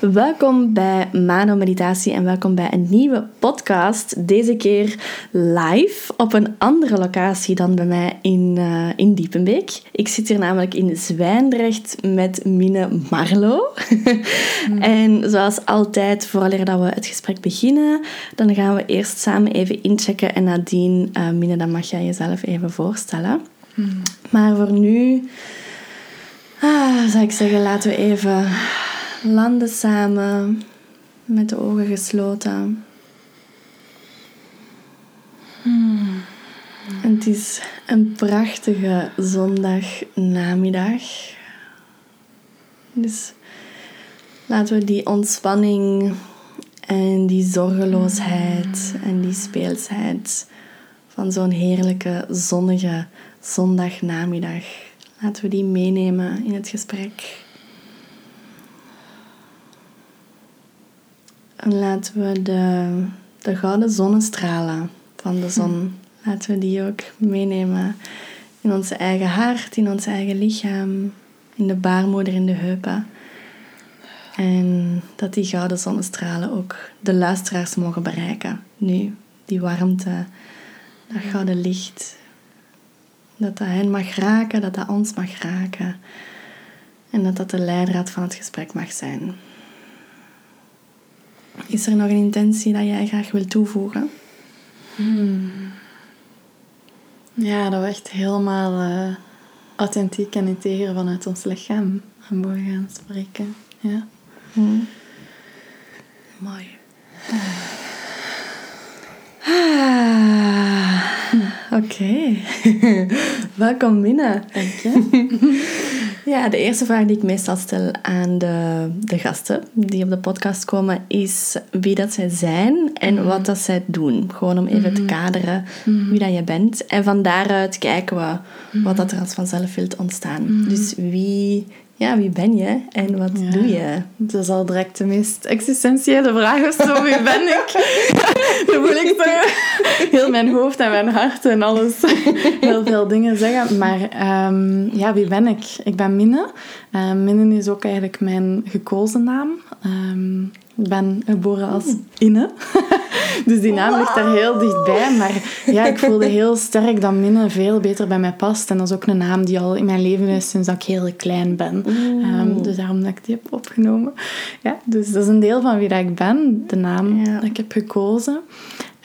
Welkom bij Mano Meditatie en welkom bij een nieuwe podcast. Deze keer live op een andere locatie dan bij mij in, uh, in Diepenbeek. Ik zit hier namelijk in Zwijndrecht met Mine Marlo. Mm. en zoals altijd, vooraleer dat we het gesprek beginnen, dan gaan we eerst samen even inchecken en nadien, uh, Mine, dan mag jij jezelf even voorstellen. Mm. Maar voor nu ah, zou ik zeggen, laten we even landen samen met de ogen gesloten. Hmm. En het is een prachtige zondagnamiddag. Dus laten we die ontspanning en die zorgeloosheid en die speelsheid van zo'n heerlijke zonnige zondagnamiddag, laten we die meenemen in het gesprek. En laten we de, de gouden zonnestralen van de zon, laten we die ook meenemen in onze eigen hart, in ons eigen lichaam, in de baarmoeder, in de heupen. En dat die gouden zonnestralen ook de luisteraars mogen bereiken. Nu, die warmte, dat gouden licht. Dat dat hen mag raken, dat dat ons mag raken. En dat dat de leidraad van het gesprek mag zijn. Is er nog een intentie dat jij graag wil toevoegen? Hmm. Ja, dat we echt helemaal uh, authentiek en integer vanuit ons lichaam aan boven gaan spreken. Ja. Hmm. Mooi. Ah. Oké. Welkom binnen. Dank je. Ja, de eerste vraag die ik meestal stel aan de, de gasten die op de podcast komen is wie dat zij zijn en mhm. wat dat zij doen. Gewoon om even te mhm. kaderen mhm. wie dat je bent. En van daaruit kijken we wat dat er als vanzelf wilt ontstaan. Dus wie ja, wie ben je en wat doe je? Dat is al direct de meest existentiële vraag of zo. Wie ben ik? Dan voel ik heel mijn hoofd en mijn hart en alles. Heel veel dingen zeggen. Maar um, ja, wie ben ik? Ik ben Minne. Uh, Minne is ook eigenlijk mijn gekozen naam. Um, ik ben geboren als Inne. dus die naam ligt daar heel dichtbij. Maar ja, ik voelde heel sterk dat Minne veel beter bij mij past. En dat is ook een naam die al in mijn leven is sinds dat ik heel klein ben. Um, dus daarom dat ik die heb opgenomen. Ja, dus dat is een deel van wie dat ik ben. De naam ja. dat ik heb gekozen.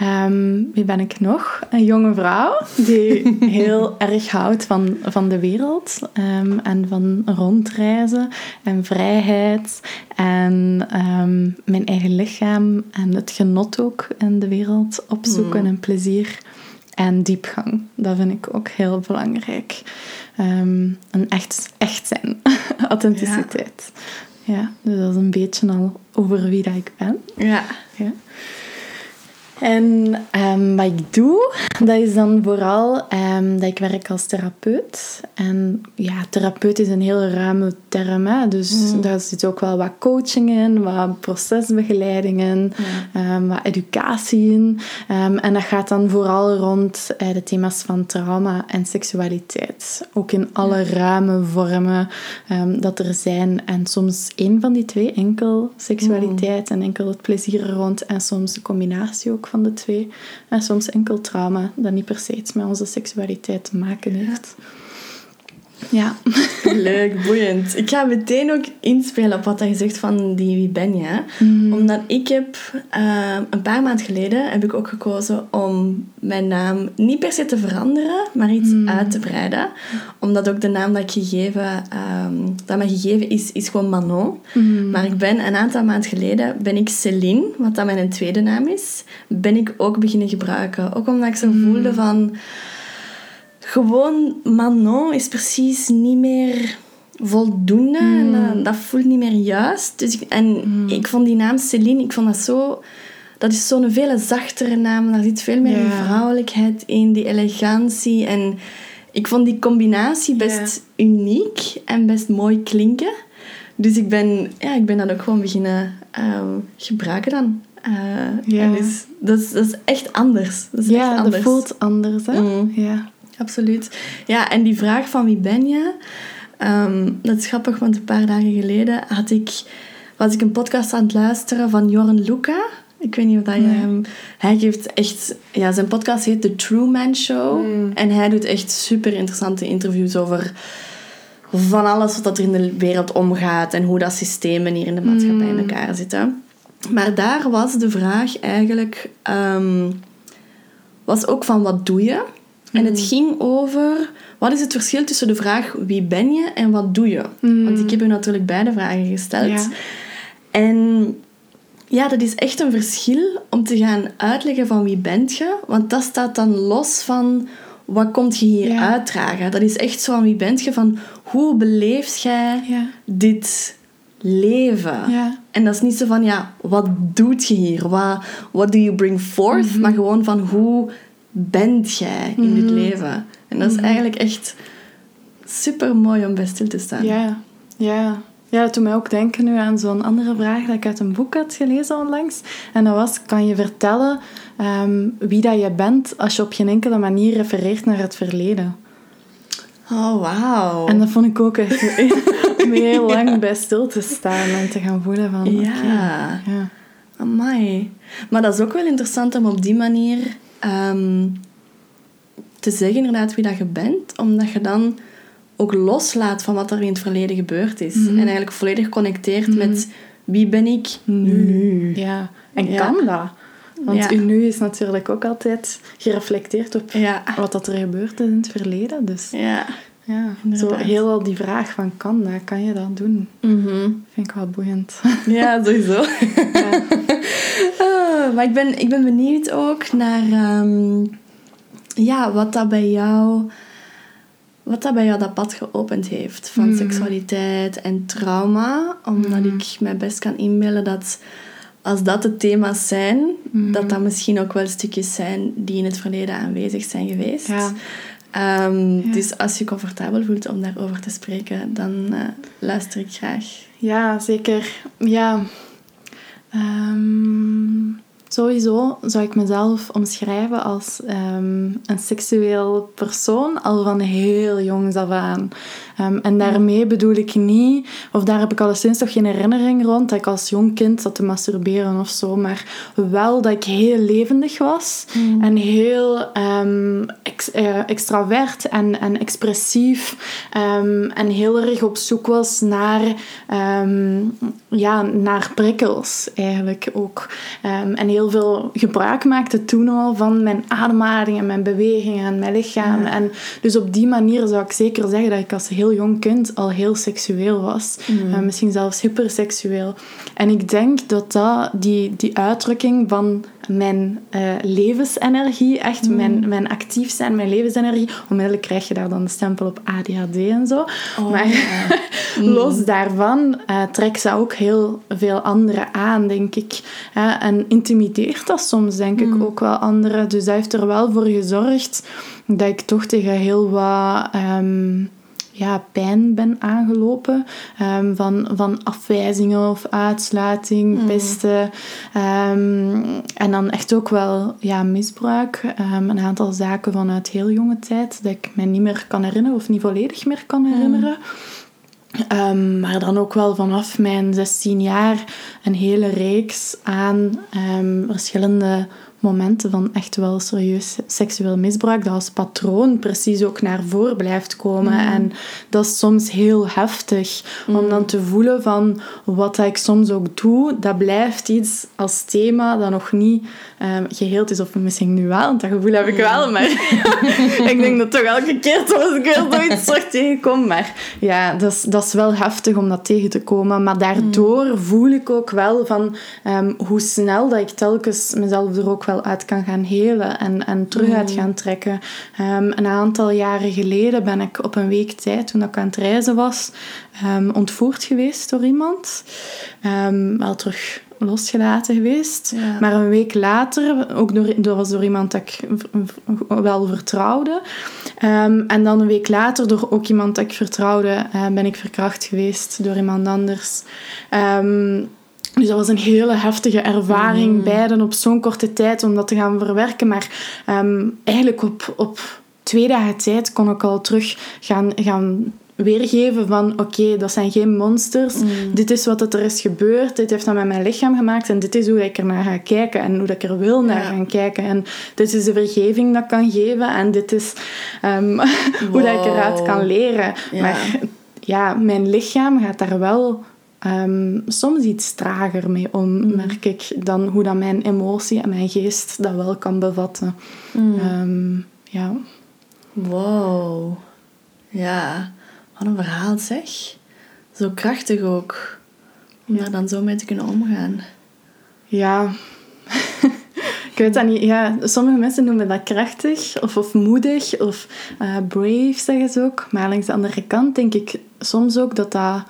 Um, wie ben ik nog? Een jonge vrouw die heel erg houdt van, van de wereld um, en van rondreizen en vrijheid en um, mijn eigen lichaam en het genot ook in de wereld opzoeken mm. en plezier en diepgang. Dat vind ik ook heel belangrijk. een echt, echt zijn, authenticiteit. Ja. ja, dus dat is een beetje al over wie dat ik ben. Ja. ja. En um, wat ik doe, dat is dan vooral um, dat ik werk als therapeut. En ja, therapeut is een heel ruime term. Hè? Dus mm. daar zit ook wel wat coaching in, wat procesbegeleidingen, um, wat educatie in. en dat gaat dan vooral rond uh, de thema's van trauma en seksualiteit. Ook in alle ruime vormen dat er zijn. En soms één van die twee, enkel seksualiteit mm. en enkel het plezier er rond. En soms de combinatie ook van de twee. En soms enkel trauma dat niet per se iets met onze seksualiteit te maken heeft. Ja. Leuk, boeiend. Ik ga meteen ook inspelen op wat je zegt van die wie ben je. Mhm. Omdat ik heb uh, een paar maanden geleden heb ik ook gekozen om mijn naam niet per se te veranderen, maar iets mhm. uit te breiden. Omdat ook de naam dat ik gegeven, um, dat mij gegeven is, is gewoon Manon. Mhm. Maar ik ben een aantal maanden geleden ben ik Celine, wat dan mijn tweede naam is, ben ik ook beginnen gebruiken. Ook omdat ik zo voelde van gewoon Manon is precies niet meer voldoende. En hmm. dat, voelt niet meer juist. Dus ik, en hmm. ik vond die naam Celine, ik vond dat zo... Dat is zo'n veel zachtere naam. Daar zit veel meer vrouwelijkheid in, die elegantie. En ik vond die combinatie best uniek en best mooi klinken. Dus ik ben, ja, ik ben dat ook gewoon beginnen uh, gebruiken dan. Uh. Dus dat, is, dat is echt anders. Dat is ja, echt anders. dat voelt anders. Hè? Mm. Ja. Absoluut. Ja, en die vraag van wie ben je? Um, dat is grappig, want een paar dagen geleden had ik was ik een podcast aan het luisteren van Joren Luca. Ik weet niet of dat je Nee. hem... Hij geeft echt... Ja, zijn podcast heet The True Man Show. Mm. En hij doet echt super interessante interviews over van alles wat er in de wereld omgaat en hoe dat systemen hier in de maatschappij in elkaar zitten. Maar daar was de vraag eigenlijk... ehm, was ook van wat doe je? En het ging over... Wat is het verschil tussen de vraag wie ben je en wat doe je? Want ik heb u natuurlijk beide vragen gesteld. Ja. En ja, dat is echt een verschil om te gaan uitleggen van wie bent je. Want dat staat dan los van wat komt je hier Ja. uitdragen. Dat is echt zo van wie bent je, van hoe beleeft jij Ja. dit leven? En dat is niet zo van, ja, wat doet je hier? Wat what do you bring forth? Mhm. Maar gewoon van, hoe bent jij in dit leven? En dat is Mhm. eigenlijk echt super mooi om bij stil te staan. Ja, ja. Ja, dat doet mij ook denken nu aan zo'n andere vraag dat ik uit een boek had gelezen onlangs. En dat was, kan je vertellen ehm, wie dat je bent als je op geen enkele manier refereert naar het verleden? Oh, wauw. En dat vond ik ook echt om heel lang bij stil te staan en te gaan voelen van... Ja. ja. Amai. Maar dat is ook wel interessant om op die manier ehm, te zeggen inderdaad wie dat je bent. Omdat je dan ook loslaat van wat er in het verleden gebeurd is. Mhm. En eigenlijk volledig connecteert met wie ben ik nu. Ja, en Ja. kan dat? Want Ja. nu is natuurlijk ook altijd gereflecteerd op Ja. wat dat er gebeurd is in het verleden. Dus Ja. Ja, zo heel al die vraag van kan dat, kan je dat doen? Mhm. Vind ik wel boeiend. Ja, sowieso. Ja. Ah, maar ik ben, ik ben benieuwd ook naar ehm, ja, wat dat bij jou wat dat bij jou dat pad geopend heeft van Mm. seksualiteit en trauma. Omdat Mm. ik mij best kan inbeelden dat als dat de thema's zijn, Mm. dat dat misschien ook wel stukjes zijn die in het verleden aanwezig zijn geweest. Ja. Ehm, Ja. Dus als je je comfortabel voelt om daarover te spreken, dan eh, luister ik graag. Ja, zeker. Ja. Ehm, sowieso zou ik mezelf omschrijven als ehm, een seksueel persoon al van heel jongs af aan. Ehm, en daarmee bedoel ik niet, of daar heb ik alleszins toch geen herinnering rond, dat ik als jong kind zat te masturberen of zo, maar wel dat ik heel levendig was en heel ehm, ex- eh, extravert en, en expressief en heel erg op zoek was naar, ja, naar prikkels eigenlijk ook. En heel veel gebruik maakte toen al van mijn ademhaling en mijn bewegingen en mijn lichaam. En dus op die manier zou ik zeker zeggen dat ik als heel jong kind al heel seksueel was. Eh, misschien zelfs hyperseksueel. En ik denk dat dat die, die uitdrukking van mijn eh, levensenergie, echt mijn, mijn actief zijn, mijn levensenergie, onmiddellijk krijg je daar dan de stempel op ADHD en zo. maar los daarvan eh, trekt ze ook heel veel anderen aan, denk ik. Hè, en intimideert dat soms, denk ik, ook wel anderen. Dus dat heeft er wel voor gezorgd dat ik toch tegen heel wat... ehm, ja, pijn ben aangelopen. ehm, van, van afwijzingen of uitsluiting, pesten. ehm, en dan echt ook wel ja, misbruik. ehm, een aantal zaken vanuit heel jonge tijd dat ik me niet meer kan herinneren of niet volledig meer kan herinneren. Ehm, maar dan ook wel vanaf mijn 16 jaar een hele reeks aan ehm, verschillende momenten van echt wel serieus seksueel misbruik. Dat als patroon precies ook naar voren blijft komen. En dat is soms heel heftig. Om dan te voelen van wat ik soms ook doe, dat blijft iets als thema dat nog niet ehm, geheeld is. Of misschien nu wel, want dat gevoel heb ik wel. Maar ik denk dat toch elke keer toch ik weer zoiets terug tegenkom. Maar ja, dat is, dat is wel heftig om dat tegen te komen. Maar daardoor voel ik ook wel van ehm, hoe snel dat ik telkens mezelf er ook wel uit kan gaan helen en, en terug uit gaan trekken. Ehm, een aantal jaren geleden ben ik op een week tijd, toen ik aan het reizen was, ehm, ontvoerd geweest door iemand. Ehm, wel terug losgelaten geweest. Ja. Maar een week later, ook door, door, was door iemand dat ik wel vertrouwde. En dan een week later, door ook iemand dat ik vertrouwde, eh, ben ik verkracht geweest door iemand anders. Dus dat was een hele heftige ervaring, beiden op zo'n korte tijd om dat te gaan verwerken. Maar ehm, eigenlijk op, op twee dagen tijd kon ik al terug gaan, gaan weergeven van oké, dat zijn geen monsters. Mm. Dit is wat er is gebeurd. Dit heeft dat met mijn lichaam gemaakt. En dit is hoe ik er naar ga kijken. En hoe ik er wil naar Ja. gaan kijken. En dit is de vergeving dat ik kan geven. En dit is ehm, hoe dat ik eruit kan leren. Ja. Maar ja, mijn lichaam gaat daar wel ehm, soms iets trager mee om, Mm. merk ik, dan hoe dat mijn emotie en mijn geest dat wel kan bevatten. Mm. Ehm, ja. Wow. Ja, wat een verhaal zeg. Zo krachtig ook. Om Ja. daar dan zo mee te kunnen omgaan. Ja. ik weet dat niet. Ja, sommige mensen noemen dat krachtig of, of moedig of eh, brave, zeggen ze ook. Maar langs de andere kant denk ik soms ook dat dat...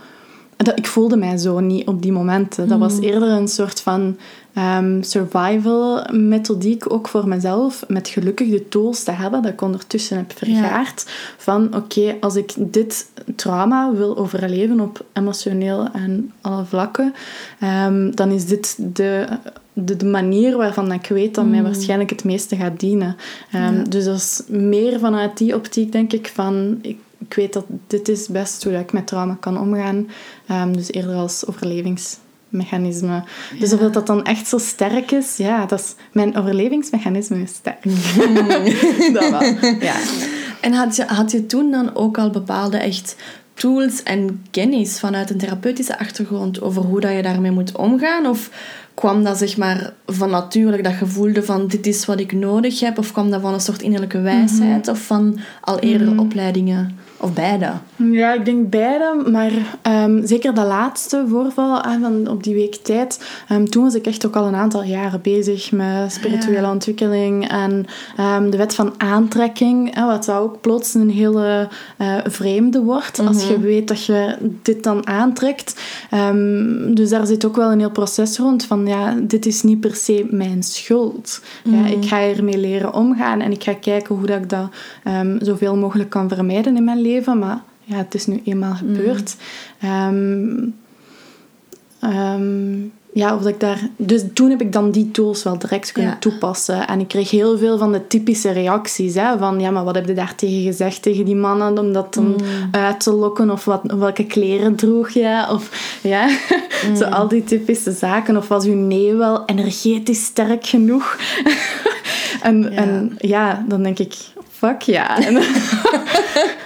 dat ik voelde mij zo niet op die momenten. Dat was eerder een soort van ehm, survival methodiek ook voor mezelf. Met gelukkig de tools te hebben dat ik ondertussen heb vergaard. Van oké, als ik dit trauma wil overleven op emotioneel en alle vlakken, ehm, dan is dit de, de, de manier waarvan ik weet dat mij waarschijnlijk het meeste gaat dienen. Ehm, Ja. Dus dat is meer vanuit die optiek, denk ik, van ik, ik weet dat dit is best hoe ik met trauma kan omgaan. Ehm, dus eerder als overlevingsmechanisme. Dus of dat dan echt zo sterk is, ja, dat is, mijn overlevingsmechanisme is sterk. dat wel, ja. En had je, had je toen dan ook al bepaalde echt tools en kennis vanuit een therapeutische achtergrond over hoe dat je daarmee moet omgaan? Of kwam dat zeg maar van natuurlijk dat je voelde van dit is wat ik nodig heb? Of kwam dat van een soort innerlijke wijsheid? Of van al eerdere opleidingen? Of beide? Ja, ik denk beide, maar ehm, zeker dat laatste voorval ah, van op die week tijd. ehm, toen was ik echt ook al een aantal jaren bezig met spirituele Ja. ontwikkeling en ehm, de wet van aantrekking, hè, wat dat ook plots een hele eh, vreemde wordt als je weet dat je dit dan aantrekt. Dus daar zit ook wel een heel proces rond van ja, dit is niet per se mijn schuld. Ja, ik ga ermee leren omgaan en ik ga kijken hoe dat ik dat zoveel mogelijk kan vermijden in mijn leven. Maar ja, het is nu eenmaal gebeurd. Ehm, ehm, ja, of dat ik daar... Dus toen heb ik dan die tools wel direct kunnen Ja. toepassen. En ik kreeg heel veel van de typische reacties. Hè, van, ja, maar wat heb je daar tegen gezegd tegen die mannen om dat dan uit te lokken? Of wat, welke kleren droeg je? Of ja, zo al die typische zaken. Of was uw nee wel energetisch sterk genoeg? en, Ja. en ja, dan denk ik, fuck ja. En-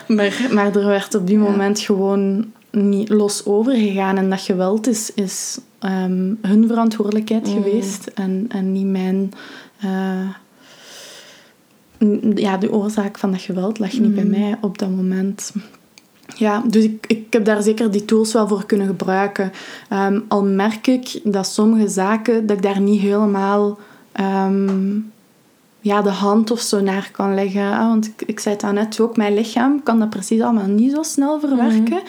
maar, maar er werd op die moment gewoon niet los over gegaan. En dat geweld is, is ehm, hun verantwoordelijkheid geweest en, en niet mijn. eh, ja, de oorzaak van dat geweld lag niet bij mij op dat moment. Ja, dus ik, ik heb daar zeker die tools wel voor kunnen gebruiken. Ehm, al merk ik dat sommige zaken, dat ik daar niet helemaal ehm, ja, de hand of zo naar kan leggen. Ah, Want ik, ik zei het net ook, mijn lichaam kan dat precies allemaal niet zo snel verwerken.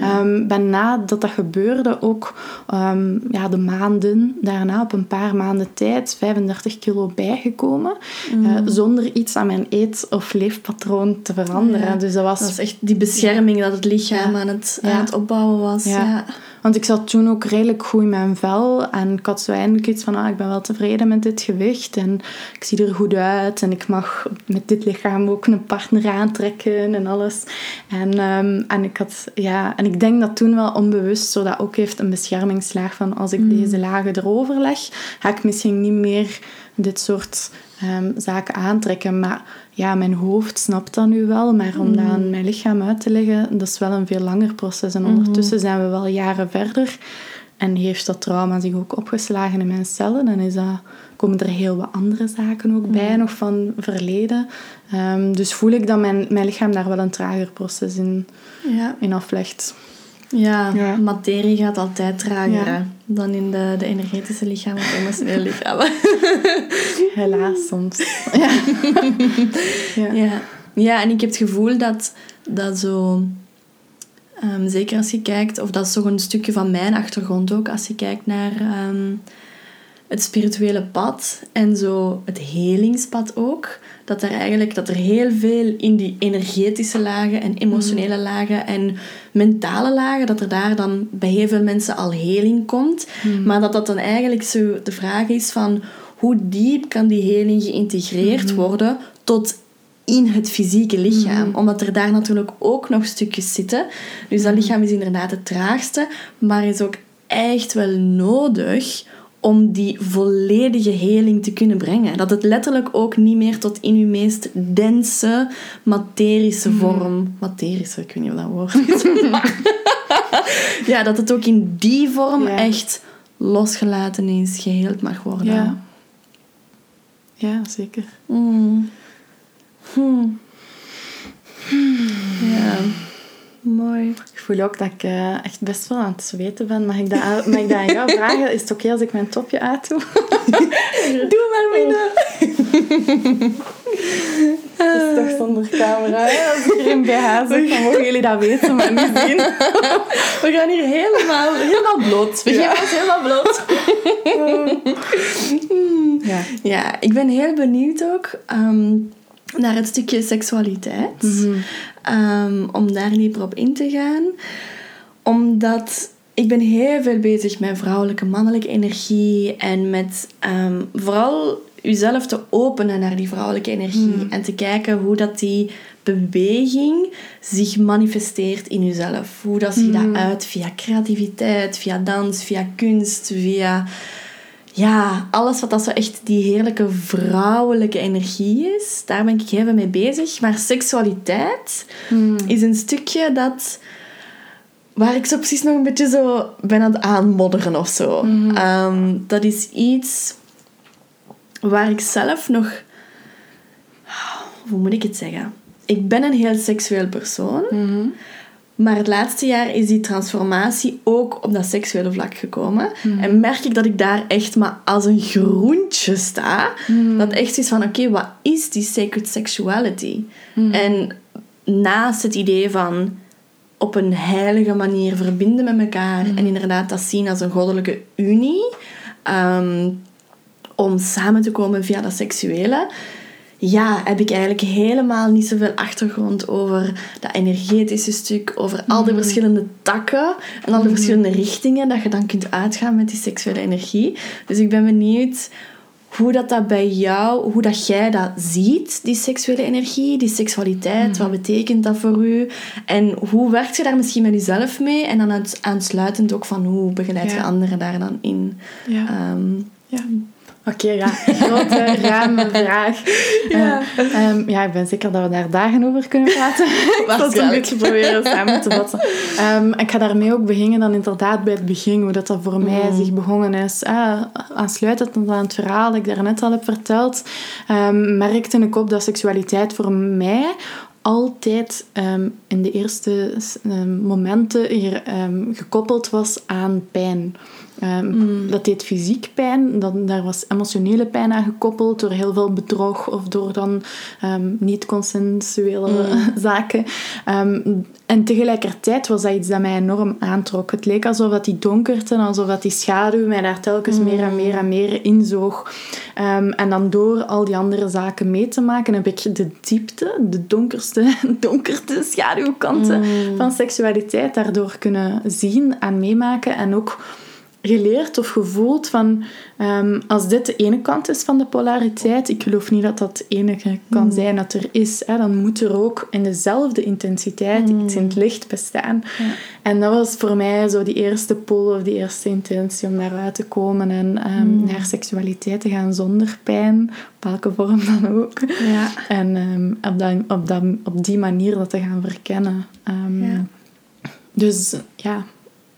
Ehm, ben nadat dat gebeurde ook ehm, ja, de maanden daarna, op een paar maanden tijd, 35 kilo bijgekomen. eh, zonder iets aan mijn eet- of leefpatroon te veranderen. Ja. Dus dat was Dat echt die bescherming dat het lichaam Ja. aan, het, Ja. aan het opbouwen was. Ja. Want ik zat toen ook redelijk goed in mijn vel. En ik had zo eindelijk iets van, ah, ik ben wel tevreden met dit gewicht. En ik zie er goed uit. En ik mag met dit lichaam ook een partner aantrekken en alles. En, ehm, en, ik, had, ja, en ik denk dat toen wel onbewust zo dat ook heeft een beschermingslaag van als ik deze lagen erover leg, ga ik misschien niet meer dit soort ehm, zaken aantrekken. Maar ja, mijn hoofd snapt dat nu wel. Maar om dat aan mijn lichaam uit te leggen, dat is wel een veel langer proces. En ondertussen zijn we wel jaren verder. En heeft dat trauma zich ook opgeslagen in mijn cellen, dan is dat, komen er heel wat andere zaken ook bij, nog van verleden. Ehm, dus voel ik dat mijn, mijn lichaam daar wel een trager proces in, Ja. in aflegt. Ja, Ja. materie gaat altijd trager Ja. dan in de, de energetische lichamen of emotionele lichamen. Helaas soms. Ja. ja. Ja. ja, en ik heb het gevoel dat dat zo... ehm, zeker als je kijkt, of dat is toch een stukje van mijn achtergrond ook, als je kijkt naar ehm, het spirituele pad en zo het helingspad ook, dat er eigenlijk dat er heel veel in die energetische lagen en emotionele lagen en mentale lagen, dat er daar dan bij heel veel mensen al heling komt, maar dat dat dan eigenlijk zo de vraag is van hoe diep kan die heling geïntegreerd worden tot in het fysieke lichaam. Omdat er daar natuurlijk ook nog stukjes zitten. Dus dat lichaam is inderdaad het traagste, maar is ook echt wel nodig om die volledige heling te kunnen brengen. Dat het letterlijk ook niet meer tot in uw meest dense, materische vorm... Materische, ik weet niet of dat woord is. ja, dat het ook in die vorm Ja. echt losgelaten is, geheeld mag worden. Ja. Ja, zeker. Mm. Hmm. Ja, mooi. Ik voel ook dat ik eh, echt best wel aan het zweten ben. Mag ik dat, aan- mag ik dat aan jou vragen? Is het oké als ik mijn topje uitdoe? Doe maar, Mina. Dat is toch zonder camera. hè? Als ik hier in BH zit, dan mogen jullie dat weten, maar niet zien. We gaan hier helemaal, helemaal bloot. We Ja. helemaal bloot. Ja. Ja, ik ben heel benieuwd ook ehm, naar het stukje seksualiteit. Ehm, om daar dieper op in te gaan. Omdat ik ben heel veel bezig met vrouwelijke, mannelijke energie. En met ehm, vooral jezelf te openen naar die vrouwelijke energie. En te kijken hoe dat die beweging zich manifesteert in jezelf. Hoe dat ziet dat uit via creativiteit, via dans, via kunst, via ja, alles wat dat zo echt die heerlijke vrouwelijke energie is, daar ben ik heel veel mee bezig. Maar seksualiteit is een stukje dat... Waar ik zo precies nog een beetje zo ben aan het aanmodderen of zo. Ehm, dat is iets waar ik zelf nog... Hoe moet ik het zeggen? Ik ben een heel seksueel persoon. Maar het laatste jaar is die transformatie ook op dat seksuele vlak gekomen. En merk ik dat ik daar echt maar als een groentje sta. Dat echt is van, oké, wat is die sacred sexuality? En naast het idee van op een heilige manier verbinden met elkaar en inderdaad dat zien als een goddelijke unie, ehm, om samen te komen via dat seksuele, ja, heb ik eigenlijk helemaal niet zoveel achtergrond over dat energetische stuk, over al de verschillende takken en al de verschillende richtingen dat je dan kunt uitgaan met die seksuele energie. Dus ik ben benieuwd hoe dat, dat bij jou, hoe dat jij dat ziet, die seksuele energie, die seksualiteit, wat betekent dat voor u? En hoe werkt je daar misschien met jezelf mee? En dan aans- aansluitend ook van hoe begeleid je anderen daar dan in? Ja. Ehm, Ja. Oké, ja. Grote, ruime vraag. Ja. Eh, ehm, ja, ik ben zeker dat we daar dagen over kunnen praten. ik zal het een beetje proberen samen te vatten. Ehm, ik ga daarmee ook beginnen dan inderdaad bij het begin, hoe dat, dat voor mij Mm. zich begonnen is. Ah, aansluitend aan het verhaal dat ik daarnet al heb verteld, ehm, merkte ik op dat seksualiteit voor mij altijd in de eerste momenten hier, gekoppeld was aan pijn. Ehm, Dat deed fysiek pijn, dan, daar was emotionele pijn aan gekoppeld door heel veel bedrog of door dan ehm, niet-consensuele zaken. Ehm, en tegelijkertijd was dat iets dat mij enorm aantrok. Het leek alsof dat die donkerte, alsof dat die schaduw mij daar telkens meer en meer en meer inzoog. En dan door al die andere zaken mee te maken, heb ik de diepte, de donkerste, donkerte schaduwkanten van seksualiteit daardoor kunnen zien en meemaken. En ook geleerd of gevoeld van ehm, als dit de ene kant is van de polariteit, ik geloof niet dat dat de enige kan zijn dat er is, hè, dan moet er ook in dezelfde intensiteit iets in het licht bestaan. En dat was voor mij zo die eerste pol of die eerste intentie om daaruit te komen en ehm, naar seksualiteit te gaan zonder pijn, op welke vorm dan ook. ja. En ehm, op, dat, op, dat, op die manier dat te gaan verkennen. Ja. Dus ja,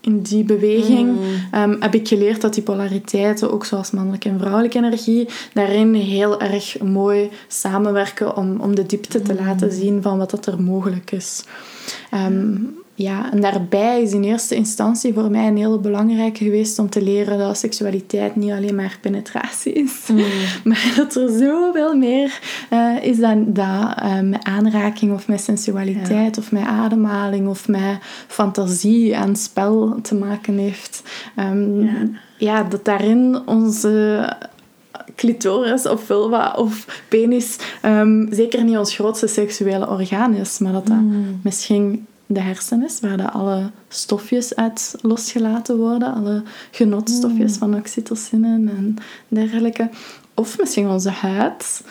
in die beweging ehm, heb ik geleerd dat die polariteiten, ook zoals mannelijke en vrouwelijke energie, daarin heel erg mooi samenwerken om, om de diepte te laten zien van wat dat er mogelijk is. Ehm, ja, en daarbij is in eerste instantie voor mij een heel belangrijke geweest om te leren dat seksualiteit niet alleen maar penetratie is, maar dat er zoveel meer eh, is dan dat eh, met aanraking of met sensualiteit of met ademhaling of met fantasie en spel te maken heeft. Ehm, Ja. ja, dat daarin onze clitoris of vulva of penis ehm, zeker niet ons grootste seksuele orgaan is, maar dat dat misschien de hersens, waar dat alle stofjes uit losgelaten worden, alle genotstofjes Mm. van oxytocine en dergelijke. Of misschien onze huid,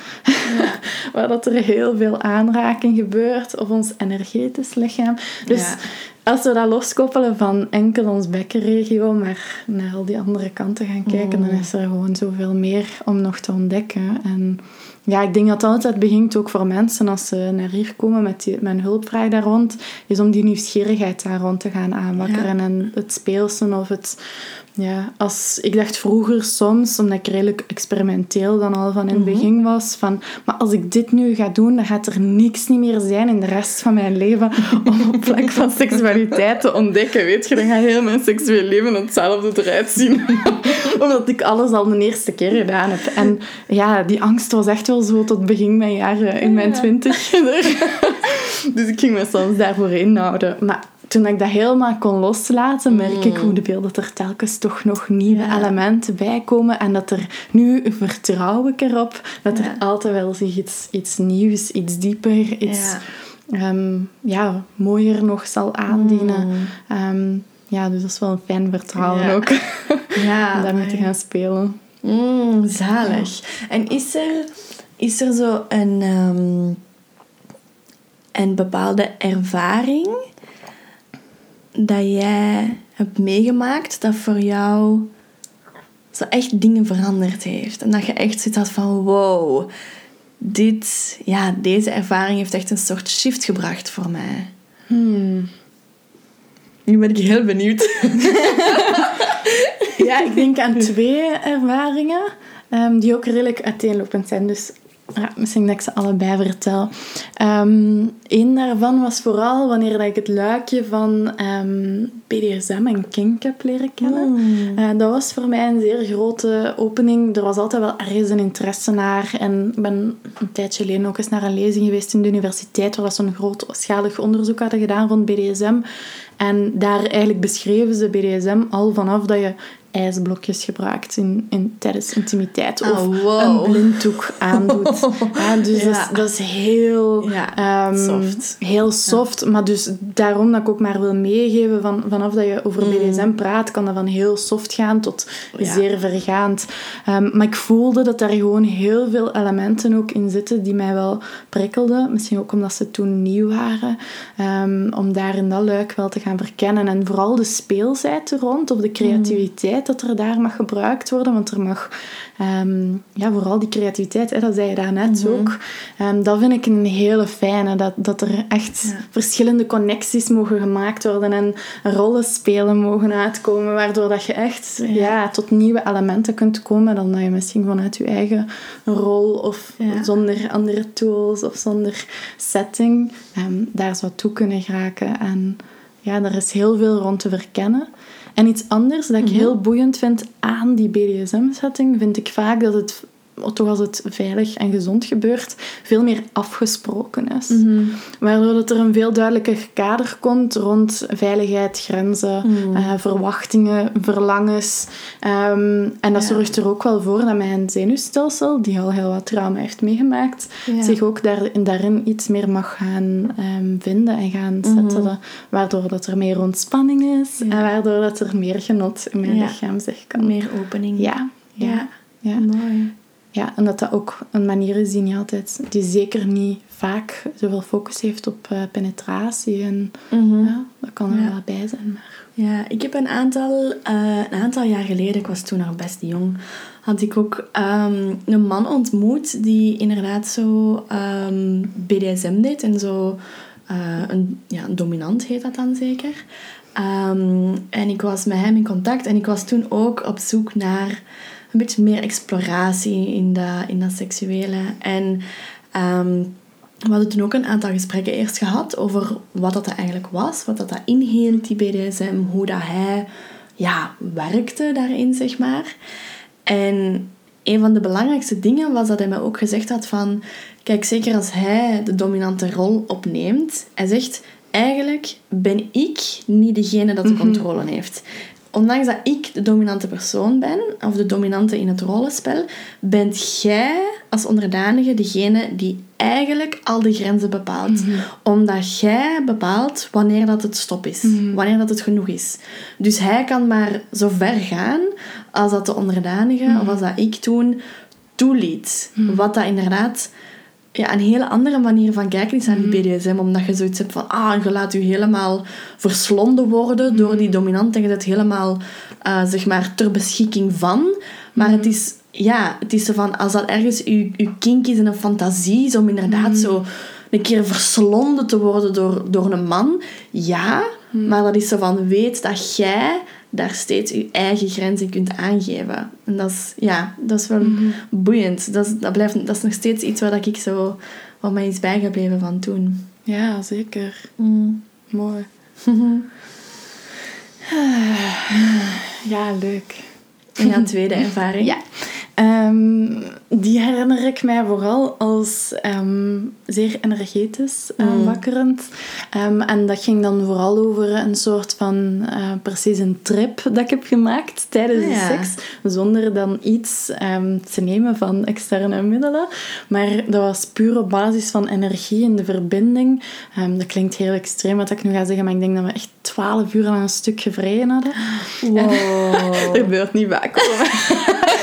waar dat er heel veel aanraking gebeurt, of ons energetisch lichaam. Dus Ja. als we dat loskoppelen van enkel ons bekkenregio, maar naar al die andere kanten gaan kijken, Mm. dan is er gewoon zoveel meer om nog te ontdekken. En ja, ik denk dat het altijd begint ook voor mensen als ze naar hier komen met, die, met een hulpvraag daar rond, is om die nieuwsgierigheid daar rond te gaan aanwakkeren. En het speelsen of het... Ja, als, ik dacht vroeger soms, omdat ik redelijk experimenteel dan al van in het begin was, van, maar als ik dit nu ga doen, dan gaat er niks niet meer zijn in de rest van mijn leven om op vlak van seksualiteit te ontdekken. Weet je, dan gaat heel mijn seksueel leven hetzelfde eruit zien. Omdat ik alles al de eerste keer gedaan heb. En ja, die angst was echt wel zo tot begin mijn jaren in mijn twintig. dus ik ging me soms daarvoor inhouden. Maar toen ik dat helemaal kon loslaten, merk ik hoe de beelden er telkens toch nog nieuwe Ja. elementen bij komen. En dat er nu vertrouw ik erop dat er altijd wel zich iets, iets nieuws, iets dieper, iets Ja. ehm, ja, mooier nog zal aandienen. Mm. Ehm, ja, dus dat is wel een fijn vertrouwen ook. Ja, om daarmee te gaan spelen. Mm, zalig. En is er, is er zo een, ehm, een bepaalde ervaring dat jij hebt meegemaakt dat voor jou zo echt dingen veranderd heeft? En dat je echt zit had van wow, dit, ja, deze ervaring heeft echt een soort shift gebracht voor mij. Hmm. Nu ben ik heel benieuwd. Ja, ik denk aan twee ervaringen ehm, die ook redelijk uiteenlopend zijn. Dus ja, misschien dat ik ze allebei vertel. Eén daarvan was vooral wanneer dat ik het luikje van ehm, BDSM en kink heb leren kennen. Eh, dat was voor mij een zeer grote opening. Er was altijd wel ergens een interesse naar. En ik ben een tijdje geleden ook eens naar een lezing geweest in de universiteit, waar ze een grootschalig onderzoek hadden gedaan rond BDSM. En daar eigenlijk beschreven ze BDSM al vanaf dat je ijsblokjes gebruikt in, in, tijdens intimiteit. Of Oh, wow. een blinddoek aandoet. ja, dus Ja. Dat, is, dat is heel... Ja, ehm, soft. Heel soft, maar dus daarom dat ik ook maar wil meegeven, van, vanaf dat je over BDSM praat, kan dat van heel soft gaan tot Mm. Zeer vergaand. Ehm, maar ik voelde dat daar gewoon heel veel elementen ook in zitten die mij wel prikkelden. Misschien ook omdat ze toen nieuw waren. Ehm, om daar in dat luik wel te gaan verkennen. En vooral de speelsheid rond, of de creativiteit dat er daar mag gebruikt worden. Want er mag, ehm, ja, vooral die creativiteit, hè, dat zei je daarnet ook. Ehm, dat vind ik een hele fijne. Dat, dat er echt Ja. verschillende connecties mogen gemaakt worden en rollenspelen mogen uitkomen. Waardoor dat je echt ja. tot nieuwe elementen kunt komen dan dat je misschien vanuit je eigen rol of Ja. zonder andere tools of zonder setting ehm, daar zou toe kunnen geraken. En ja, er is heel veel rond te verkennen. En iets anders dat ik heel boeiend vind aan die BDSM-setting, vind ik vaak dat het, toch als het veilig en gezond gebeurt, veel meer afgesproken is. Waardoor dat er een veel duidelijker kader komt rond veiligheid, grenzen, eh, verwachtingen, verlangens. Ehm, en dat Ja. zorgt er ook wel voor dat mijn zenuwstelsel, die al heel wat trauma heeft meegemaakt, Ja. zich ook daar, daarin iets meer mag gaan ehm, vinden en gaan settelen. Waardoor dat er meer ontspanning is Mhm. Ja. en waardoor dat er meer genot in mijn lichaam zich kan. Meer opening. Ja, Ja. ja. Mooi. Ja, en dat dat ook een manier is die niet altijd, die zeker niet vaak zoveel focus heeft op eh, penetratie. En ja, dat kan er Mhm. Ja. wel bij zijn. Maar... Ja, ik heb een aantal, eh, een aantal jaar geleden, ik was toen nog best jong, had ik ook ehm, een man ontmoet die inderdaad zo ehm, BDSM deed en zo eh, een, ja, een dominant heet dat dan zeker. Ehm, en ik was met hem in contact en ik was toen ook op zoek naar een beetje meer exploratie in dat, in dat seksuele. En ehm, we hadden toen ook een aantal gesprekken eerst gehad over wat dat eigenlijk was, wat dat, dat inhield, die BDSM, hoe dat hij ja, werkte daarin, zeg maar. En een van de belangrijkste dingen was dat hij me ook gezegd had van... Kijk, zeker als hij de dominante rol opneemt, hij zegt... Eigenlijk ben ik niet degene dat de controle heeft. Ondanks dat ik de dominante persoon ben, of de dominante in het rollenspel, bent jij als onderdanige degene die eigenlijk al de grenzen bepaalt. Omdat jij bepaalt wanneer dat het stop is. Wanneer dat het genoeg is. Dus hij kan maar zo ver gaan als dat de onderdanige, of als dat ik toen, toeliet. Wat dat inderdaad ja, een hele andere manier van kijken is naar die BDSM. Omdat je zoiets hebt van, ah, je laat je helemaal verslonden worden door die dominant. En je zit helemaal, eh, zeg maar, ter beschikking van. Maar het is, ja, het is zo van, als dat ergens je, je kink is en een fantasie is om inderdaad zo een keer verslonden te worden door, door een man. Ja, maar dat is zo van, weet dat jij daar steeds je eigen grenzen kunt aangeven. En dat is, ja, dat is wel boeiend. Dat is, dat, blijft, dat is nog steeds iets waar ik zo, wat mij is bijgebleven van toen. Ja, zeker. Mooi. Ja, leuk. En jouw tweede ervaring? Ja. Ehm, die herinner ik mij vooral als ehm, zeer energetisch aanwakkerend. Ehm, en dat ging dan vooral over een soort van, eh, precies een trip dat ik heb gemaakt tijdens Ah, de seks. Zonder dan iets te nemen van externe middelen. Maar dat was puur op basis van energie en de verbinding. Dat klinkt heel extreem wat ik nu ga zeggen, maar ik denk dat we echt twaalf uur aan een stuk gevreden hadden. Wow. Dat gebeurt niet vaak hoor.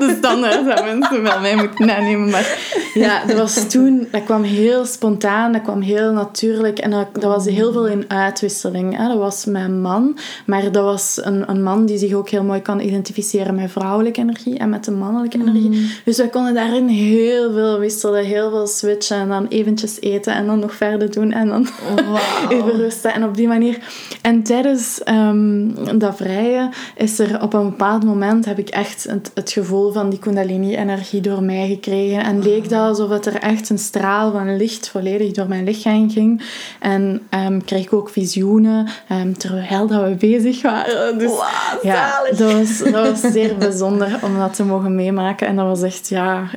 de standaard dat mensen wel mij moeten aannemen. Maar ja, dat was toen, dat kwam heel spontaan, dat kwam heel natuurlijk. En dat, dat was heel veel in uitwisseling. Hè. Dat was mijn man, maar dat was een, een man die zich ook heel mooi kan identificeren met vrouwelijke energie en met de mannelijke energie. Dus we konden daarin heel veel wisselen, heel veel switchen en dan eventjes eten en dan nog verder doen en dan even rusten en op die manier. En tijdens ehm, dat vrije is er op een bepaald moment heb ik echt het, het gevoel van die kundalini-energie door mij gekregen. En leek dat alsof het er echt een straal van licht volledig door mijn lichaam ging. En ehm, kreeg ik ook visioenen ehm, terwijl dat we bezig waren. Dus ja, dat was, dat was zeer bijzonder om dat te mogen meemaken. En dat was echt, ja,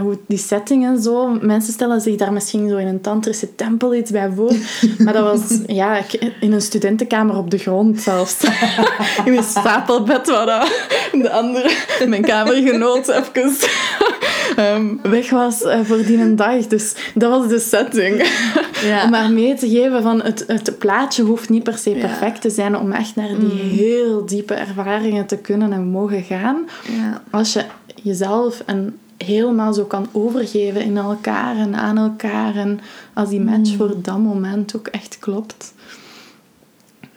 goed, die setting en zo. Mensen stellen zich daar misschien zo in een tantrische tempel iets bij voor. Maar dat was, ja, in een studentenkamer op de grond zelfs. In een stapelbed waar de andere, mijn kamergenoot, even ehm, weg was eh, voor die een dag. Dus dat was de setting. Ja. Om maar mee te geven van het, het plaatje hoeft niet per se Ja. perfect te zijn om echt naar die heel diepe ervaringen te kunnen en mogen gaan. Ja. Als je jezelf en helemaal zo kan overgeven in elkaar en aan elkaar en als die match voor dat moment ook echt klopt.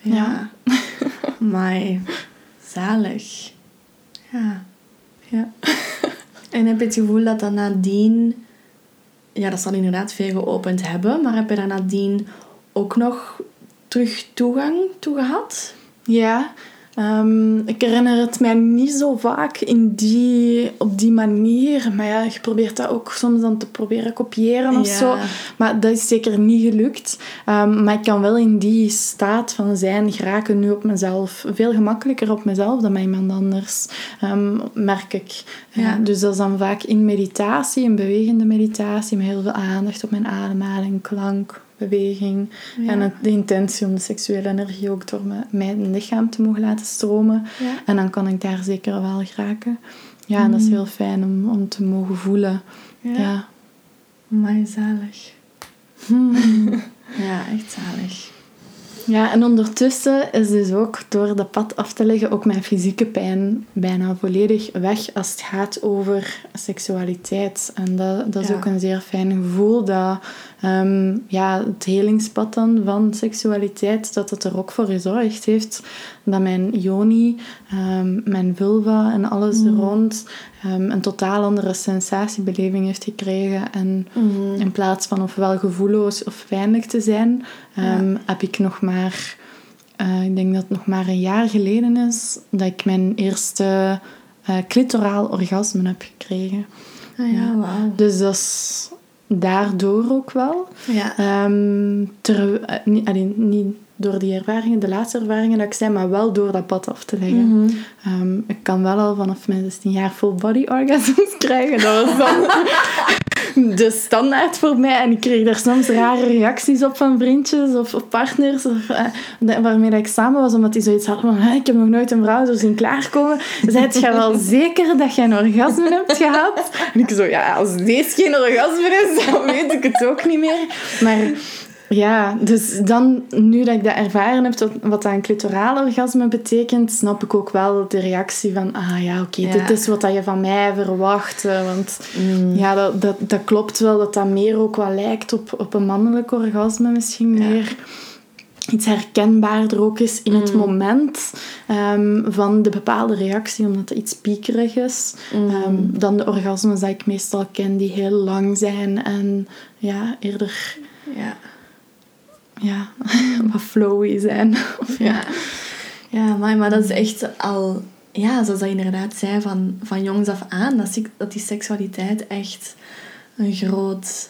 Ja. Maar zalig. Ja. Ja. En heb je het gevoel dat dat nadien... Ja, dat zal inderdaad veel geopend hebben. Maar heb je daar nadien ook nog terug toegang toe gehad? Ja, ehm, ik herinner het mij niet zo vaak in die, op die manier. Maar ja, je probeert dat ook soms dan te proberen kopiëren of Ja. zo. Maar dat is zeker niet gelukt. Ehm, maar ik kan wel in die staat van zijn geraken nu op mezelf. Veel gemakkelijker op mezelf dan met iemand anders, ehm, merk ik. Ja. Ja. dus dat is dan vaak in meditatie, in bewegende meditatie, met heel veel aandacht op mijn ademhaling, klank, beweging. Ja. En het, de intentie om de seksuele energie ook door me- mijn lichaam te mogen laten stromen. Ja. En dan kan ik daar zeker wel geraken. Ja, en dat is heel fijn om, om te mogen voelen. Ja. Ja. Maar zalig. Ja, echt zalig. Ja, en ondertussen is dus ook door dat pad af te leggen ook mijn fysieke pijn bijna volledig weg als het gaat over seksualiteit. En dat, dat is Ja. ook een zeer fijn gevoel dat ehm, ja, het helingspad dan van seksualiteit, dat het er ook voor gezorgd heeft dat mijn yoni, ehm, mijn vulva en alles er rond ehm, een totaal andere sensatiebeleving heeft gekregen. En in plaats van ofwel gevoelloos of pijnlijk te zijn, heb ik nog maar, eh, ik denk dat het nog maar een jaar geleden is, dat ik mijn eerste eh clitoraal orgasme heb gekregen. Ah ja, wauw. Dus dat is daardoor ook wel. Ja. Ehm, ter, eh, niet, allee, niet door die ervaringen, de laatste ervaringen dat ik zei, maar wel door dat pad af te leggen. Mhm. Ehm, ik kan wel al vanaf mijn 16 jaar full body orgasms krijgen. Dat was dan de standaard voor mij. En ik kreeg daar soms rare reacties op van vriendjes of, of partners of, uh, waarmee ik samen was, omdat die zoiets hadden van ik heb nog nooit een vrouw zo zien klaarkomen. Zijt je wel zeker dat je een orgasme hebt gehad? En ik zo, ja, als deze geen orgasme is, dan weet ik het ook niet meer. Maar ja, dus dan, nu dat ik dat ervaren heb, wat, dat een clitoraal orgasme betekent, snap ik ook wel de reactie van, ah ja, oké, dit is wat je van mij verwacht. Want mm. ja, dat, dat, dat klopt wel, dat dat meer ook wel lijkt op, op een mannelijk orgasme misschien meer iets herkenbaarder ook is in het mm. moment um, van de bepaalde reactie, omdat het iets piekerig is, mm. um, dan de orgasmes die ik meestal ken, die heel lang zijn en ja, eerder ja ja, wat flowy zijn. ja. ja, maar, maar dat is echt al, ja, zoals dat inderdaad zei, van, van jongs af aan, dat, dat die seksualiteit echt een groot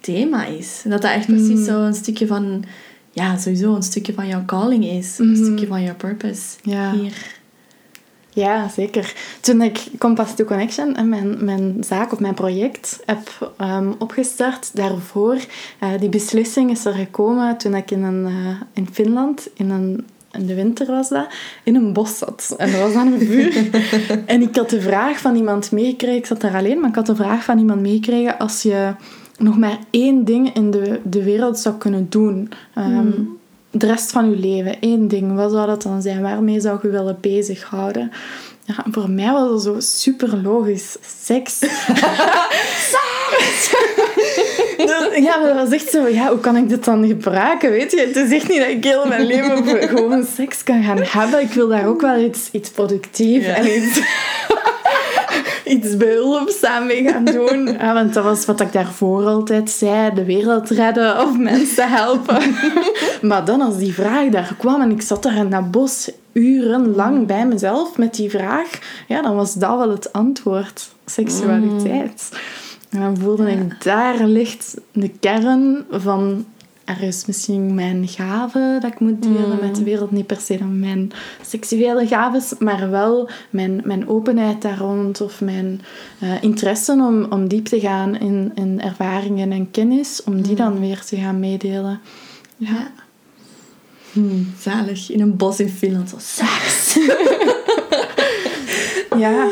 thema is. Dat dat echt precies mm. zo een stukje van, ja, sowieso een stukje van jouw calling is. Een mm-hmm. stukje van jouw purpose ja. hier. Ja, zeker. Toen ik Compass to Connection, en mijn, mijn zaak of mijn project, heb um, opgestart, daarvoor, uh, die beslissing is er gekomen toen ik in, een, uh, in Finland, in, een, in de winter was dat, in een bos zat. En dat was aan een vuur. en ik had de vraag van iemand meegekregen, ik zat daar alleen, maar ik had de vraag van iemand meegekregen, als je nog maar één ding in de, de wereld zou kunnen doen... Um, de rest van je leven, één ding, wat zou dat dan zijn? Waarmee zou je willen bezighouden? Ja, voor mij was dat zo super logisch. Seks. ja, maar dat was echt zo, ja, hoe kan ik dit dan gebruiken? Weet je, het is echt niet dat ik heel mijn leven gewoon seks kan gaan hebben. Ik wil daar ook wel iets, iets productiefs en iets iets behulpzaam mee gaan doen. Ja, want dat was wat ik daarvoor altijd zei: de wereld redden of mensen helpen. maar dan, als die vraag daar kwam en ik zat daar in dat bos urenlang bij mezelf met die vraag, ja, dan was dat wel het antwoord: seksualiteit. En dan voelde ik, daar ligt de kern van er is misschien mijn gave dat ik moet delen met de mm. wereld. Niet per se dan mijn seksuele gaves, maar wel mijn, mijn openheid daar rond of mijn uh, interesse om, om diep te gaan in, in ervaringen en kennis, om die dan mm. weer te gaan meedelen. Ja. Hmm, zalig. In een bos in Finland. Zo seks. ja.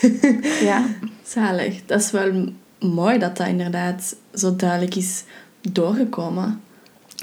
ja. Zalig. Dat is wel mooi dat dat inderdaad zo duidelijk is doorgekomen.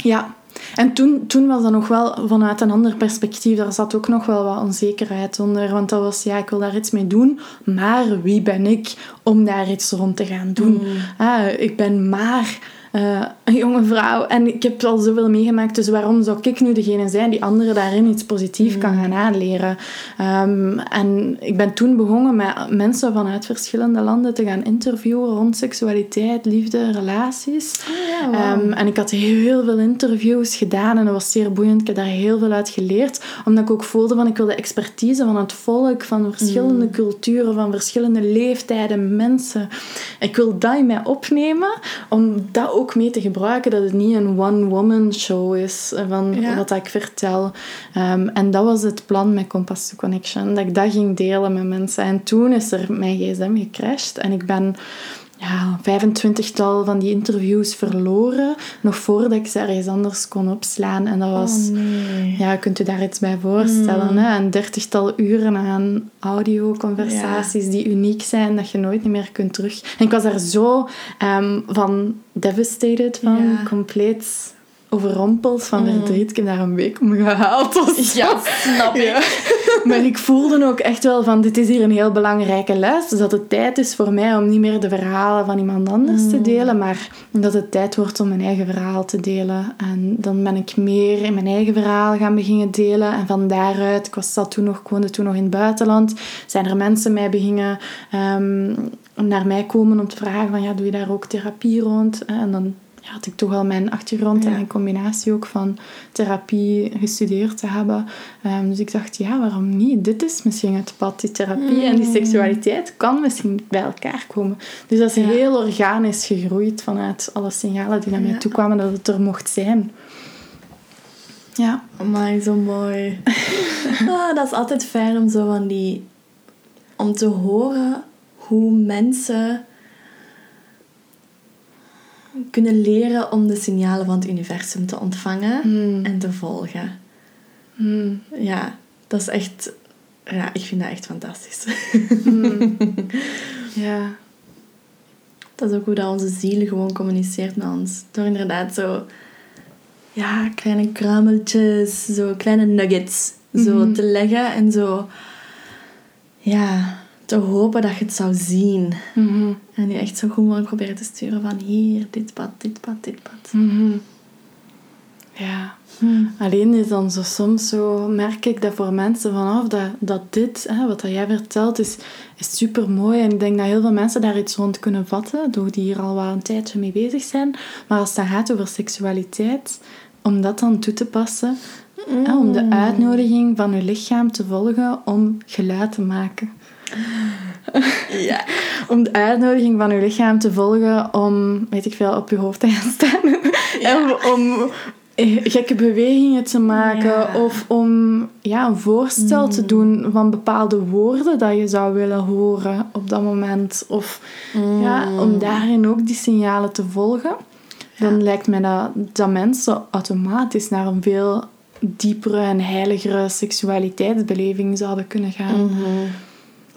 Ja, en toen, toen was dat nog wel vanuit een ander perspectief. Daar zat ook nog wel wat onzekerheid onder. Want dat was, ja, ik wil daar iets mee doen. Maar wie ben ik om daar iets rond te gaan doen? Mm. Ah, ik ben maar uh, een jonge vrouw. En ik heb al zoveel meegemaakt, dus waarom zou ik nu degene zijn die anderen daarin iets positiefs kan mm. gaan aanleren? Um, en ik ben toen begonnen met mensen vanuit verschillende landen te gaan interviewen rond seksualiteit, liefde, relaties. Oh, ja, um, en ik had heel veel interviews gedaan en dat was zeer boeiend. Ik heb daar heel veel uit geleerd, omdat ik ook voelde van ik wilde expertise van het volk, van verschillende mm. culturen, van verschillende leeftijden, mensen. Ik wil dat in mij opnemen, om dat ook mee te gebruiken dat het niet een one-woman show is eh, van wat ik vertel. Ehm, en dat was het plan met Compass to Connection, dat ik dat ging delen met mensen. En toen is er mijn gsm gecrashed en ik ben ja, 25-tal van die interviews verloren. Nog voordat ik ze ergens anders kon opslaan. En dat was... Oh, ja, kunt u daar iets bij voorstellen. Mm. Hè? Een dertigtal uren aan audio-conversaties die uniek zijn, dat je nooit meer kunt terug... En ik was daar zo um, van devastated van. Compleet overrompeld van mm. verdriet. Ik heb daar een week om gehaald. Ja, snap ik. maar ik voelde ook echt wel van, dit is hier een heel belangrijke les. Dus dat het tijd is voor mij om niet meer de verhalen van iemand anders te mm. delen, maar dat het tijd wordt om mijn eigen verhaal te delen. En dan ben ik meer in mijn eigen verhaal gaan beginnen delen. En van daaruit, ik was dat toen nog, ik woonde toen nog in het buitenland, zijn er mensen mij beginnen... Um, naar mij komen om te vragen van ja, doe je daar ook therapie rond? En dan had ik toch wel mijn achtergrond en mijn combinatie ook van therapie gestudeerd te hebben. Um, dus ik dacht, ja, waarom niet? Dit is misschien het pad, die therapie en die mm. seksualiteit kan misschien bij elkaar komen. Dus dat is heel organisch gegroeid vanuit alle signalen die naar mij toe kwamen dat het er mocht zijn. Ja. Maar zo mooi. ah, dat is altijd fijn om zo van die... Om te horen hoe mensen kunnen leren om de signalen van het universum te ontvangen Hmm. en te volgen. Hmm. Ja, dat is echt... Ja, ik vind dat echt fantastisch. Hmm. Ja. Dat is ook hoe dat onze ziel gewoon communiceert met ons. Door inderdaad zo... Ja, kleine kruimeltjes, zo kleine nuggets zo Mhm. te leggen en zo... Ja, te hopen dat je het zou zien. Mhm. En je echt zo goed mogelijk proberen te sturen van hier, dit pad, dit pad, dit pad. Mhm. Ja. Alleen is dan zo soms zo, merk ik dat voor mensen vanaf dat, dat dit, hè, wat dat jij vertelt, is, is super mooi. En ik denk dat heel veel mensen daar iets rond kunnen vatten, door die hier al wel een tijdje mee bezig zijn. Maar als het dan gaat over seksualiteit, om dat dan toe te passen, hè, om de uitnodiging van je lichaam te volgen om geluid te maken. Ja. Om de uitnodiging van je lichaam te volgen om, weet ik veel, op je hoofd te gaan staan. Ja. En om eh, gekke bewegingen te maken. Ja. Of om ja, een voorstel te doen van bepaalde woorden dat je zou willen horen op dat moment. Of ja, om daarin ook die signalen te volgen. Dan lijkt mij dat, dat mensen automatisch naar een veel diepere en heiligere seksualiteitsbeleving zouden kunnen gaan. Mhm.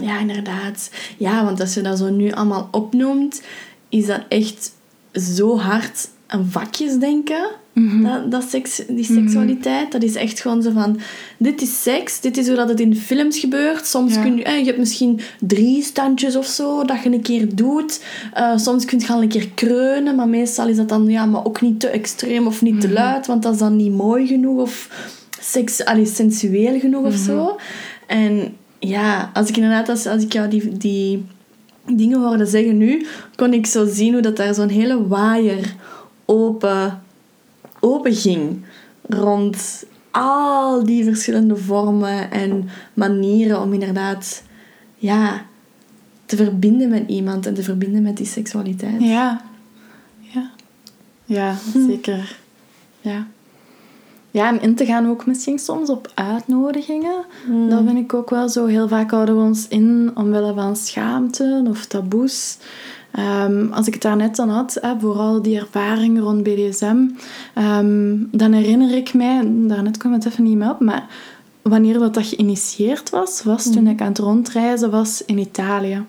Ja, inderdaad. Ja, want als je dat zo nu allemaal opnoemt, is dat echt zo hard een vakjesdenken. Mhm. Dat, dat seks, die seksualiteit, dat is echt gewoon zo van... Dit is seks, dit is hoe dat het in films gebeurt. Soms Ja. kun je... eh, je hebt misschien drie standjes of zo dat je een keer doet. Eh, soms kun je al een keer kreunen, maar meestal is dat dan... Ja, maar ook niet te extreem of niet te luid, want dat is dan niet mooi genoeg of seks, allee, sensueel genoeg of zo. En ja, als ik inderdaad... Als, als ik jou die... die dingen hoorde zeggen nu, kon ik zo zien hoe dat daar zo'n hele waaier open, open ging. Rond al die verschillende vormen en manieren om inderdaad ja, te verbinden met iemand en te verbinden met die seksualiteit. Ja. Ja. Ja, zeker. Ja. Ja, en in te gaan ook misschien soms op uitnodigingen. Dat vind ik ook wel zo. Heel vaak houden we ons in omwille van schaamte of taboes. Ehm, als ik het daarnet dan had, hè, vooral die ervaringen rond BDSM, ehm, dan herinner ik mij, daarnet kwam het even niet meer op, maar wanneer dat, dat geïnitieerd was, was toen ik aan het rondreizen was in Italië.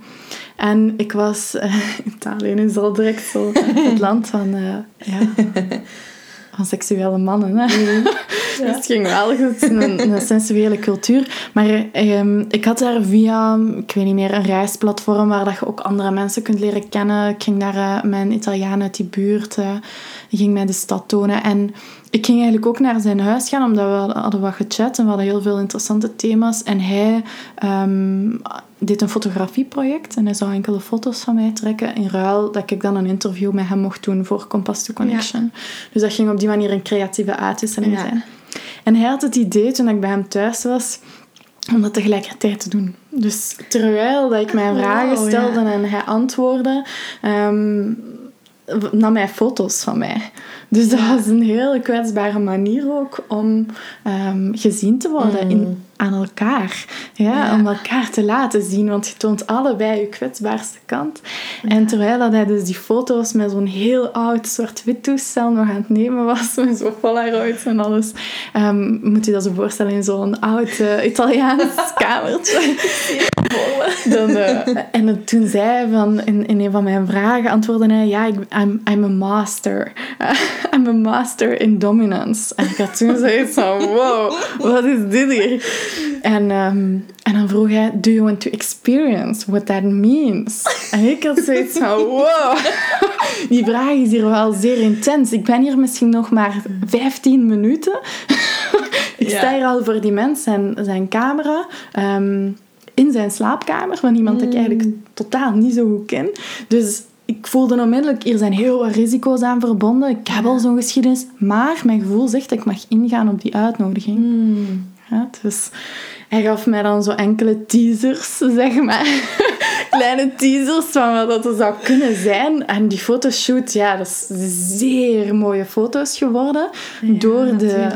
En ik was... Italië is al direct zo het land van... eh, ja, van seksuele mannen. Hè? Dus het ging wel goed, een, een sensuele cultuur. Maar ehm, ik had daar via, ik weet niet meer, een reisplatform waar dat je ook andere mensen kunt leren kennen. Ik ging daar eh, mijn Italiaan uit die buurt, eh, die ging mij de stad tonen. En ik ging eigenlijk ook naar zijn huis gaan, omdat we hadden wat gechat en we hadden heel veel interessante thema's. En hij ehm, deed een fotografieproject en hij zou enkele foto's van mij trekken in ruil dat ik dan een interview met hem mocht doen voor Compass to Connection. Dus dat ging op die manier een creatieve uitwisseling Ja. zijn. En hij had het idee, toen ik bij hem thuis was, om dat tegelijkertijd te doen. Dus terwijl dat ik mijn Wow, vragen ja. stelde en hij antwoordde, ehm, nam hij foto's van mij. Dus dat was een hele kwetsbare manier ook om ehm, gezien te worden in, aan elkaar. Ja, Ja. Om elkaar te laten zien, want je toont allebei je kwetsbaarste kant. En terwijl dat hij dus die foto's met zo'n heel oud zwart-wit toestel nog aan het nemen was, met zo'n Polaroids en alles, ehm, moet je dat zo voorstellen in zo'n oud Italiaans kamertje. Dan, eh, en toen zei hij van, in, in een van mijn vragen, antwoordde hij, ja, ik, I'm, I'm a master. I'm a master in dominance. En ik had toen zoiets van, wow, wat is dit hier? En, ehm, en dan vroeg hij, do you want to experience what that means? En ik had zoiets van, wow, die vraag is hier wel zeer intens. Ik ben hier misschien nog maar 15 minuten. Ik sta hier al voor die mens zijn, zijn camera. ehm, in zijn slaapkamer van iemand dat ik eigenlijk totaal niet zo goed ken. Dus ik voelde onmiddellijk, hier zijn heel wat risico's aan verbonden. Ik heb al zo'n geschiedenis. Maar mijn gevoel zegt dat ik mag ingaan op die uitnodiging. Ja, dus hij gaf mij dan zo enkele teasers, zeg maar. Kleine teasers van wat dat er zou kunnen zijn. En die fotoshoot, ja, dat is zeer mooie foto's geworden. Ja, door de,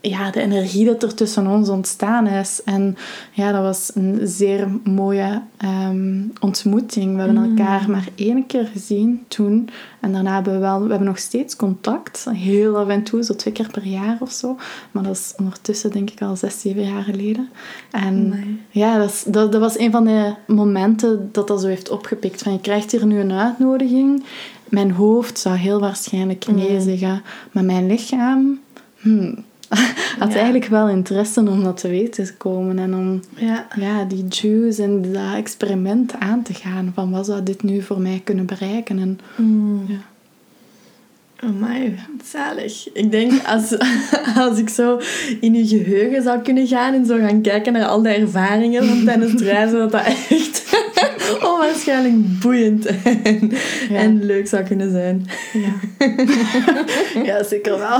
ja, de energie dat er tussen ons ontstaan is. En ja, dat was een zeer mooie ehm, ontmoeting. We hebben Mm. elkaar maar één keer gezien toen. En daarna hebben we wel... We hebben nog steeds contact. Heel af en toe, zo twee keer per jaar of zo. Maar dat is ondertussen denk ik al zes, zeven jaar geleden. En ja, dat, is- dat, dat was een van de momenten dat dat zo heeft opgepikt. Van, je krijgt hier nu een uitnodiging. Mijn hoofd zou heel waarschijnlijk nee Mm. zeggen. Maar mijn lichaam hmm, had Ja. eigenlijk wel interesse om dat te weten te komen. En om Ja. ja, die juice en dat experiment aan te gaan. Van wat zou dit nu voor mij kunnen bereiken? En, Mm. ja. Amai, zalig. Ik denk, als, als ik zo in je geheugen zou kunnen gaan en zo gaan kijken naar al die ervaringen van tijdens het reizen, dat dat echt onwaarschijnlijk boeiend en, Ja. en leuk zou kunnen zijn. Ja. ja, zeker wel.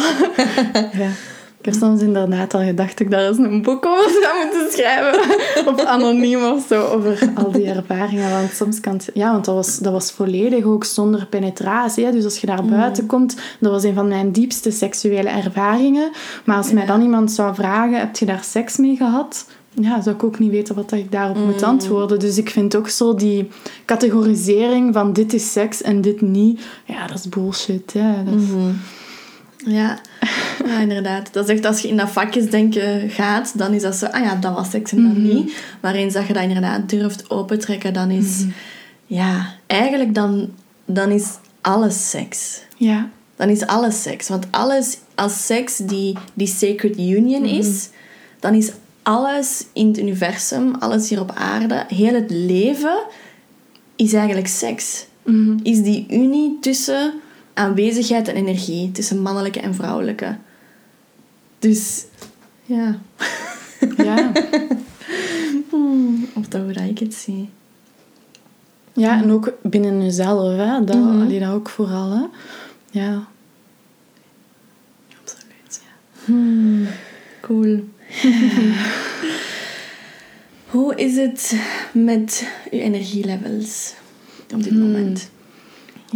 ja. Ik heb soms inderdaad al gedacht dat ik daar eens een boek over zou moeten schrijven. Of anoniem of zo, over al die ervaringen. Want soms kan het... Ja, want dat was, dat was volledig ook zonder penetratie. Hè. Dus als je daar buiten komt, dat was een van mijn diepste seksuele ervaringen. Maar als mij Ja. dan iemand zou vragen, heb je daar seks mee gehad? Ja, zou ik ook niet weten wat ik daarop moet antwoorden. Dus ik vind ook zo die categorisering van dit is seks en dit niet. Ja, dat is bullshit. Hè. Dat is- Ja. ja, inderdaad. Dat is echt als je in dat vakjesdenken gaat, dan is dat zo, ah ja, dat was seks en dat niet. Maar eens dat je dat inderdaad durft opentrekken, dan is, ja, eigenlijk dan, dan is alles seks. Ja. Dan is alles seks. Want alles, als seks die, die sacred union is, dan is alles in het universum, alles hier op aarde, heel het leven, is eigenlijk seks. Mhm. Is die unie tussen aanwezigheid en energie, tussen mannelijke en vrouwelijke. Dus, ja. Ja. Hmm, of dat hoe ik het zie. ja, en ook binnen jezelf. Hè. Dat, Mhm. allee, dat ook vooral. Hè. Ja. Absoluut. Hmm, cool. Hoe is het met uw energielevels op dit moment?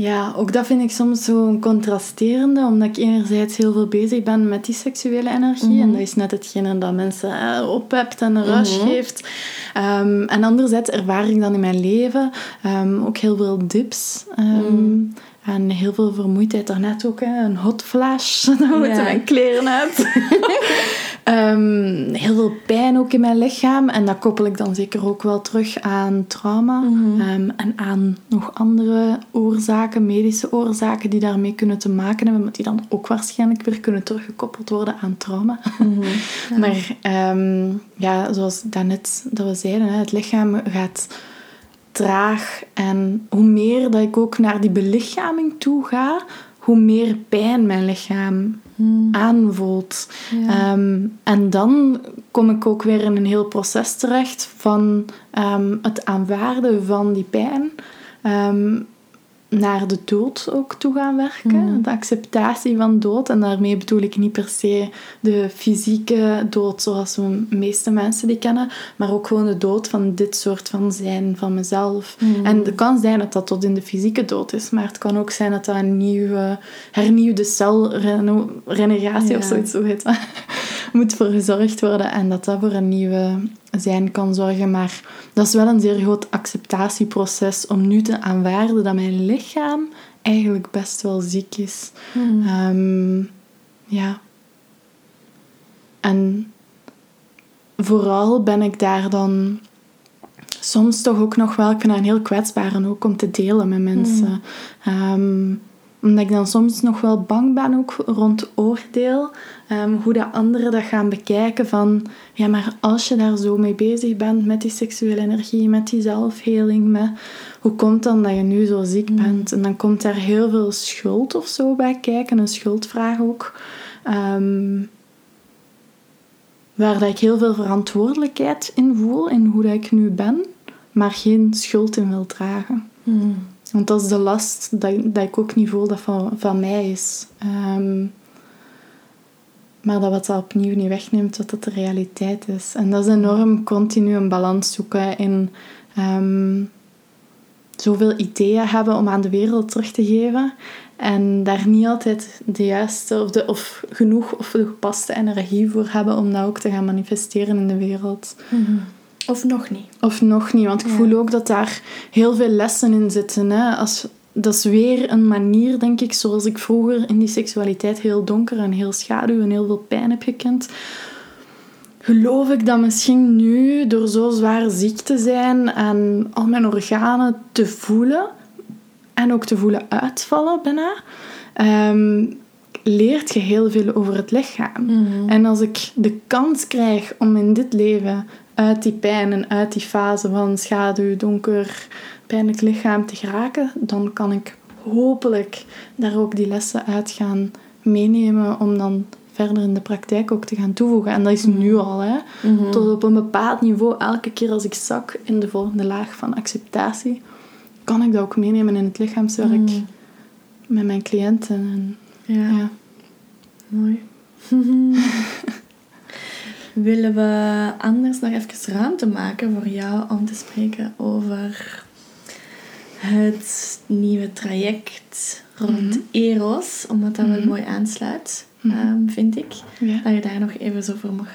Ja, ook dat vind ik soms zo'n contrasterende, omdat ik enerzijds heel veel bezig ben met die seksuele energie. En dat is net hetgene dat mensen eh, ophebt en een rush Mhm. geeft. Ehm, en anderzijds ervaar ik dan in mijn leven ehm, ook heel veel dips. ehm, En heel veel vermoeidheid. Daarnet ook hè, een hot flash. Dan moeten Ja. mijn kleren uit. Ehm, heel veel pijn ook in mijn lichaam. En dat koppel ik dan zeker ook wel terug aan trauma. Ehm, en aan nog andere oorzaken, medische oorzaken die daarmee kunnen te maken hebben. Maar die dan ook waarschijnlijk weer kunnen teruggekoppeld worden aan trauma. Maar ehm, ja, zoals daarnet dat we zeiden, het lichaam gaat traag. En hoe meer dat ik ook naar die belichaming toe ga, hoe meer pijn mijn lichaam aanvoelt. Ja. Ehm, en dan kom ik ook weer in een heel proces terecht van ehm, het aanvaarden van die pijn. ehm, naar de dood ook toe gaan werken. De acceptatie van dood. En daarmee bedoel ik niet per se de fysieke dood zoals we de meeste mensen die kennen. Maar ook gewoon de dood van dit soort van zijn van mezelf. En het kan zijn dat dat tot in de fysieke dood is. Maar het kan ook zijn dat dat een nieuwe, hernieuwde celrenegatie of Ja. zoiets hoe heet dat, moet voor gezorgd worden. En dat dat voor een nieuwe zijn kan zorgen. Maar dat is wel een zeer groot acceptatieproces om nu te aanvaarden dat mijn lichaam eigenlijk best wel ziek is. Ehm, ja. En vooral ben ik daar dan soms toch ook nog wel, ik vind dat een heel kwetsbaar en ook om te delen met mensen. Ehm, omdat ik dan soms nog wel bang ben ook rond oordeel. ehm, hoe dat anderen dat gaan bekijken van... Ja, maar als je daar zo mee bezig bent met die seksuele energie, met die zelfheling, met... Hoe komt dan dat je nu zo ziek bent? En dan komt daar heel veel schuld of zo bij kijken. Een schuldvraag ook. Ehm, waar dat ik heel veel verantwoordelijkheid in voel, in hoe dat ik nu ben, maar geen schuld in wil dragen. Want dat is de last dat, dat ik ook niet voel dat van, van mij is. Ehm, maar dat wat dat opnieuw niet wegneemt, dat dat de realiteit is. En dat is enorm continu een balans zoeken in ehm, zoveel ideeën hebben om aan de wereld terug te geven. En daar niet altijd de juiste of, de, of genoeg of de gepaste energie voor hebben om dat ook te gaan manifesteren in de wereld. Of nog niet. Of nog niet, want ik Ja. voel ook dat daar heel veel lessen in zitten. Hè? Als, dat is weer een manier, denk ik, zoals ik vroeger in die seksualiteit heel donker en heel schaduw en heel veel pijn heb gekend. Geloof ik dat misschien nu, door zo zwaar ziek te zijn en al mijn organen te voelen en ook te voelen uitvallen bijna, ehm, leert je heel veel over het lichaam. En als ik de kans krijg om in dit leven uit die pijn en uit die fase van schaduw, donker, pijnlijk lichaam te geraken, dan kan ik hopelijk daar ook die lessen uit gaan meenemen om dan verder in de praktijk ook te gaan toevoegen. En dat is nu al, hè. Tot op een bepaald niveau, elke keer als ik zak in de volgende laag van acceptatie, kan ik dat ook meenemen in het lichaamswerk met mijn cliënten. En, Ja, ja. mooi. Willen we anders nog even ruimte maken voor jou om te spreken over het nieuwe traject rond Eros, omdat dat wel mooi aansluit, ehm, vind ik. Ja. Dat je daar nog even zo voor mag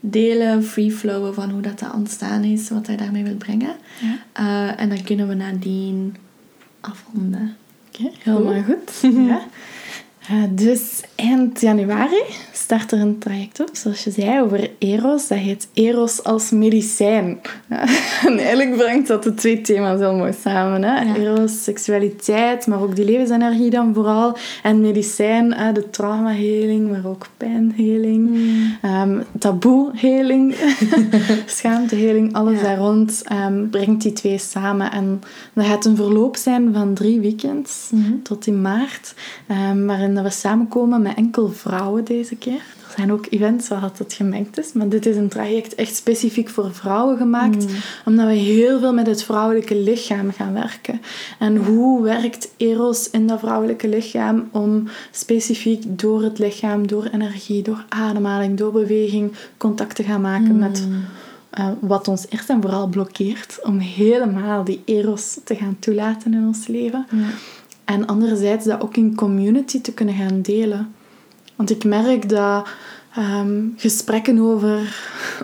delen, free flowen van hoe dat, dat ontstaan is, wat hij daarmee wil brengen. Ja. Eh, en dan kunnen we nadien afronden. Oké, helemaal goed. ja. Eh, dus eind januari start er een traject op, zoals je zei, over Eros. Dat heet Eros als medicijn. En eigenlijk brengt dat de twee thema's heel mooi samen. Hè? Ja. Eros, seksualiteit, maar ook die levensenergie dan vooral. En medicijn, hè, de traumaheling, maar ook pijnheling. Ehm, taboeheling, schaamteheling, alles Ja. daar rond ehm, brengt die twee samen. En dat gaat een verloop zijn van drie weekends tot in maart, ehm, dat we samenkomen met enkel vrouwen deze keer. Er zijn ook events waar dat gemengd is, maar dit is een traject echt specifiek voor vrouwen gemaakt, omdat we heel veel met het vrouwelijke lichaam gaan werken. En hoe werkt Eros in dat vrouwelijke lichaam om specifiek door het lichaam, door energie, door ademhaling, door beweging contact te gaan maken met eh, wat ons eerst en vooral blokkeert om helemaal die Eros te gaan toelaten in ons leven. En anderzijds dat ook in community te kunnen gaan delen. Want ik merk dat ehm, gesprekken over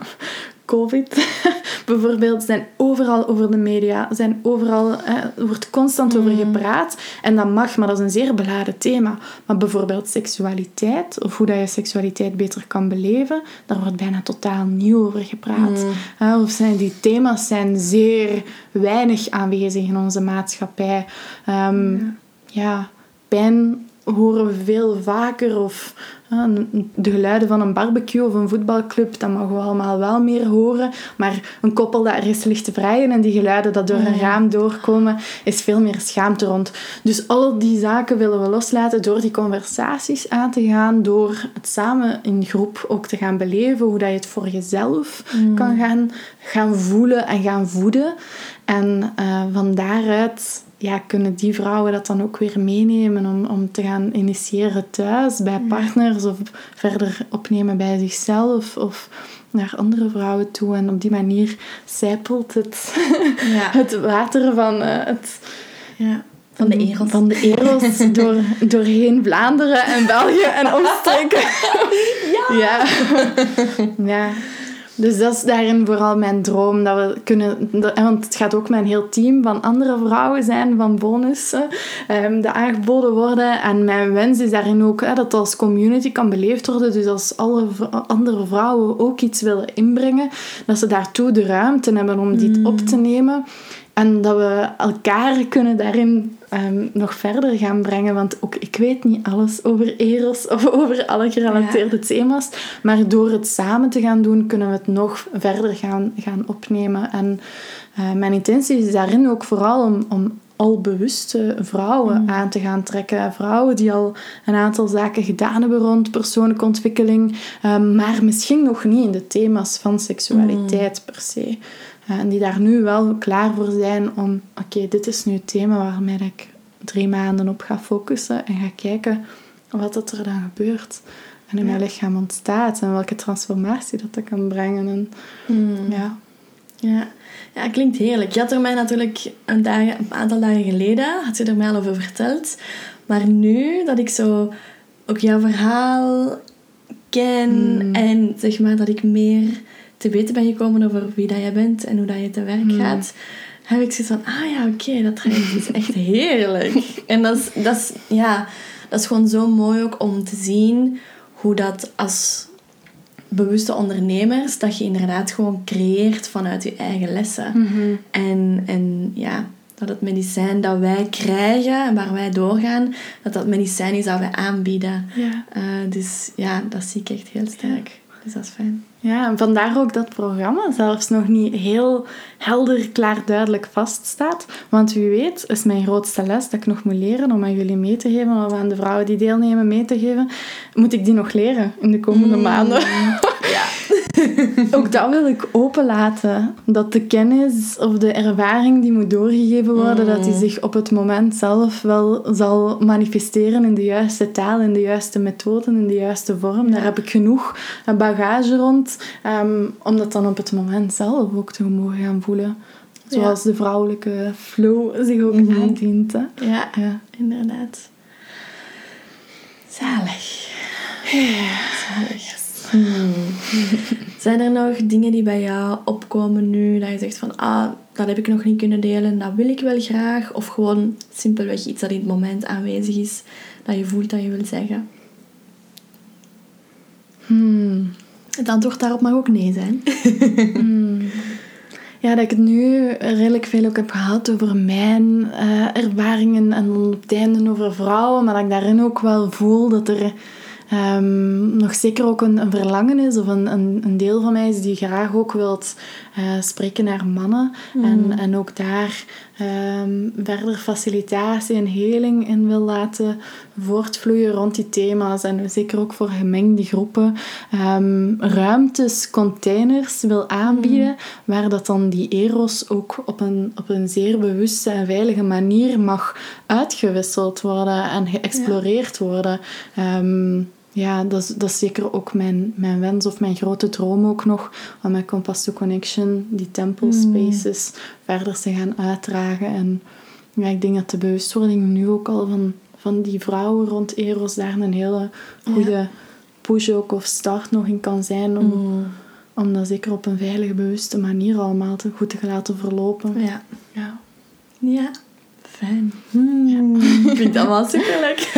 COVID bijvoorbeeld zijn overal over de media, zijn overal, eh, er wordt constant over gepraat. En dat mag, maar dat is een zeer beladen thema. Maar bijvoorbeeld seksualiteit, of hoe dat je seksualiteit beter kan beleven, daar wordt bijna totaal niet over gepraat. Eh, of zijn, die thema's zijn zeer weinig aanwezig in onze maatschappij. Ehm, ja, pijn horen we veel vaker. Of de geluiden van een barbecue of een voetbalclub, dat mogen we allemaal wel meer horen. Maar een koppel dat ergens ligt te vrijen en die geluiden dat door een raam doorkomen, is veel meer schaamte rond. Dus al die zaken willen we loslaten door die conversaties aan te gaan, door het samen in groep ook te gaan beleven, hoe dat je het voor jezelf kan gaan, gaan voelen en gaan voeden. En eh, van daaruit ja, kunnen die vrouwen dat dan ook weer meenemen om, om te gaan initiëren thuis, bij partners of verder opnemen bij zichzelf of naar andere vrouwen toe. En op die manier zijpelt het, Ja. het water van eh, het... ja. Van de Eros. Van de Eros door, doorheen Vlaanderen en België en omstreken. Ja. ja. Ja. Dus dat is daarin vooral mijn droom. Dat we kunnen, dat- want het gaat ook een heel team van andere vrouwen zijn, van bonussen, ehm, die aangeboden worden. En mijn wens is daarin ook hè, dat als community kan beleefd worden. Dus als alle andere vrouwen ook iets willen inbrengen, dat ze daartoe de ruimte hebben om dit op te nemen. En dat we elkaar kunnen daarin ehm, nog verder gaan brengen. Want ook ik weet niet alles over Eros of over alle gerelateerde thema's. Maar door het samen te gaan doen, kunnen we het nog verder gaan, gaan opnemen. En eh, mijn intentie is daarin ook vooral om, om al bewuste vrouwen aan te gaan trekken. Vrouwen die al een aantal zaken gedaan hebben rond persoonlijke ontwikkeling, ehm, maar misschien nog niet in de thema's van seksualiteit per se. Eh, en die daar nu wel klaar voor zijn om, oké, dit is nu het thema waarmee ik drie maanden op ga focussen en ga kijken wat dat er dan gebeurt en in mijn lichaam ontstaat en welke transformatie dat dat kan brengen. En, ja. Ja. ja, klinkt heerlijk. Je had er mij natuurlijk een, dagen, een aantal dagen geleden, had je er mij al over verteld. Maar nu dat ik zo ook jouw verhaal ken Hmm. en zeg maar dat ik meer te weten ben gekomen over wie dat jij bent en hoe dat je te werk Hmm. gaat, heb ik zoiets van, ah ja, oké, dat traject is echt heerlijk. En dat is, dat, is, ja, dat is gewoon zo mooi ook om te zien hoe dat als bewuste ondernemers, dat je inderdaad gewoon creëert vanuit je eigen lessen. Mhm. En, en ja, dat het medicijn dat wij krijgen en waar wij doorgaan, dat dat medicijn is dat wij aanbieden. Ja. Eh, dus ja, dat zie ik echt heel sterk. Dus dat is fijn. Ja, en vandaar ook dat programma zelfs nog niet heel helder, klaar, duidelijk vaststaat. Want wie weet is mijn grootste les dat ik nog moet leren om aan jullie mee te geven, of aan de vrouwen die deelnemen mee te geven, moet ik die nog leren in de komende maanden. Ja. Ook dat wil ik openlaten. Dat de kennis of de ervaring die moet doorgegeven worden, dat die zich op het moment zelf wel zal manifesteren in de juiste taal, in de juiste methoden, in de juiste vorm. Daar heb ik genoeg bagage rond, ehm, om dat dan op het moment zelf ook te mogen gaan voelen. Zoals de vrouwelijke flow zich ook aandient. Hè. Ja, Ja. inderdaad. Zalig. Zalig. Zijn er nog dingen die bij jou opkomen nu dat je zegt van ah, dat heb ik nog niet kunnen delen, dat wil ik wel graag? Of gewoon simpelweg iets dat in het moment aanwezig is, dat je voelt dat je wil zeggen? Hmm. Het antwoord daarop mag ook nee zijn. Ja, dat ik het nu redelijk veel ook heb gehad over mijn eh, ervaringen en op het einde over vrouwen, maar dat ik daarin ook wel voel dat er ehm, nog zeker ook een, een verlangen is of een, een, een deel van mij is die graag ook wilt eh, spreken naar mannen. En, en ook daar ehm, verder facilitatie en heling in wil laten voortvloeien rond die thema's en zeker ook voor gemengde groepen ehm, ruimtes, containers wil aanbieden waar dat dan die eros ook op een, op een zeer bewuste en veilige manier mag uitgewisseld worden en geëxploreerd worden. Ehm, ja, dat is, dat is zeker ook mijn, mijn wens of mijn grote droom ook nog. Om met Compass to Connection die temple spaces verder te gaan uitdragen. En ja, ik denk dat de bewustwording nu ook al van, van die vrouwen rond Eros daar een hele goede push ook of start nog in kan zijn. Om, om dat zeker op een veilige, bewuste manier allemaal te, goed te laten verlopen. Ja. Ja. Ja. Fijn. Ik vind het allemaal super leuk.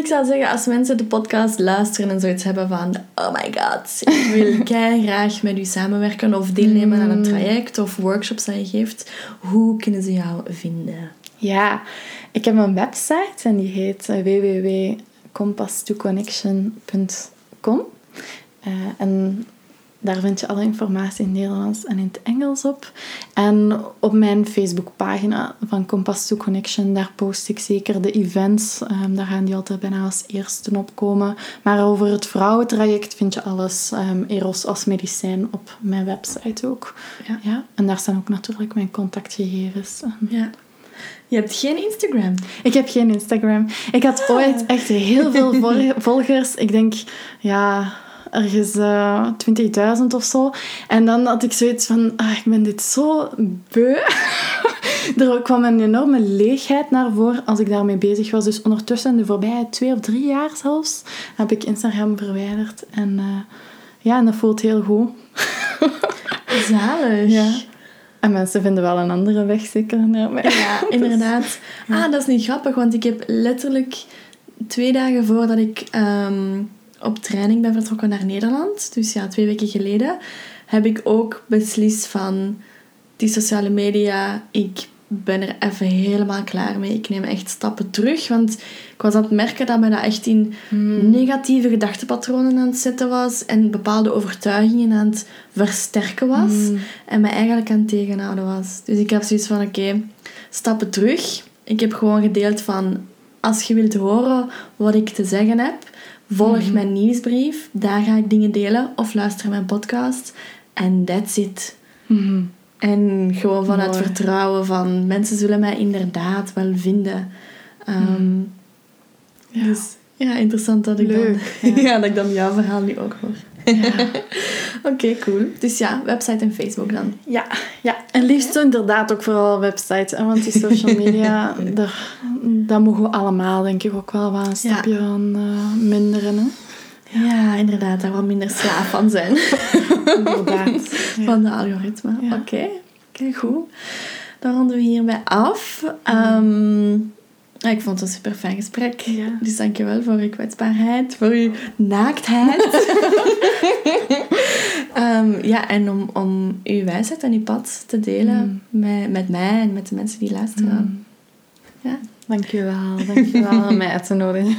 ik zou zeggen, als mensen de podcast luisteren en zoiets hebben van... Oh my god, ik wil kei graag met u samenwerken of deelnemen aan een traject of workshops dat je geeft. Hoe kunnen ze jou vinden? Ja, ik heb een website en die heet eh, www.compasstoconnection.com. Eh, en daar vind je alle informatie in het Nederlands en in het Engels op. En op mijn Facebookpagina van Compass to Connection, daar post ik zeker de events. Ehm, daar gaan die altijd bijna als eerste opkomen. Maar over het vrouwentraject vind je alles ehm, Eros als medicijn op mijn website ook. Ja. Ja, en daar staan ook natuurlijk mijn contactgegevens. Ja. Je hebt geen Instagram. Ik heb geen Instagram. Ik had ooit echt heel veel vol- volgers. Ik denk, ja, ergens eh 20.000 of zo. En dan had ik zoiets van, ah, ik ben dit zo beu. er kwam een enorme leegheid naar voren als ik daarmee bezig was. Dus ondertussen, de voorbije twee of drie jaar zelfs, heb ik Instagram verwijderd. En eh, ja, en dat voelt heel goed. Zalig. Ja. En mensen vinden wel een andere weg zeker naar mij. Ja, inderdaad. Ah, dat is niet grappig, want ik heb letterlijk twee dagen voordat ik ehm, op training ben vertrokken naar Nederland, dus ja, twee weken geleden, heb ik ook beslist van die sociale media, ik ben er even helemaal klaar mee. Ik neem echt stappen terug, want ik was aan het merken dat mij dat echt in negatieve gedachtepatronen aan het zetten was en bepaalde overtuigingen aan het versterken was en mij eigenlijk aan het tegenhouden was. Dus ik heb zoiets van, oké, stappen terug. Ik heb gewoon gedeeld van, als je wilt horen wat ik te zeggen heb, volg mijn nieuwsbrief. Daar ga ik dingen delen of luister mijn podcast. En that's it. En gewoon vanuit Mooi. vertrouwen van mensen zullen mij inderdaad wel vinden. Ehm, Ja. Dus ja, interessant dat ik, Leuk, dan, ja. ja. dat ik dan jouw verhaal nu ook hoor. Oké, cool. Dus ja, website en Facebook dan. Ja, ja. en liefst inderdaad ook vooral website. Hè, want die social media, daar, daar mogen we allemaal denk ik ook wel wat een stapje aan uh, minderen. Hè. Ja, inderdaad, daar wat minder slaaf van zijn. inderdaad. Van de algoritme. Oké, okay, goed. Dan ronden we hierbij af. Um, ik vond het een super fijn gesprek. Ja. Dus dankjewel voor uw kwetsbaarheid, voor uw naaktheid. um, ja, en om, om uw wijsheid en uw pad te delen mm. met, met mij en met de mensen die luisteren. Mm. Ja. Dankjewel, dankjewel om mij uit te nodigen.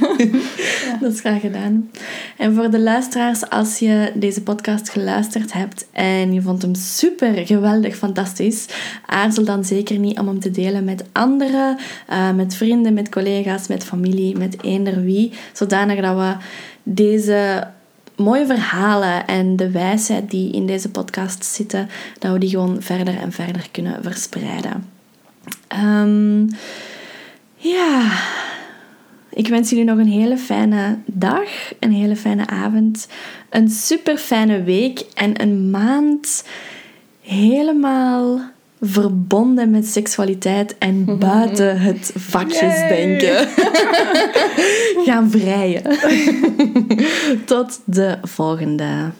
Dat is graag gedaan. En voor de luisteraars, als je deze podcast geluisterd hebt en je vond hem super, geweldig, fantastisch, aarzel dan zeker niet om hem te delen met anderen, uh, met vrienden, met collega's, met familie, met eender wie, zodanig dat we deze mooie verhalen en de wijsheid die in deze podcast zitten, dat we die gewoon verder en verder kunnen verspreiden. Um, ja, ik wens jullie nog een hele fijne dag, een hele fijne avond, een super fijne week en een maand helemaal verbonden met seksualiteit en buiten het vakjesdenken. Gaan vrijen. Tot de volgende.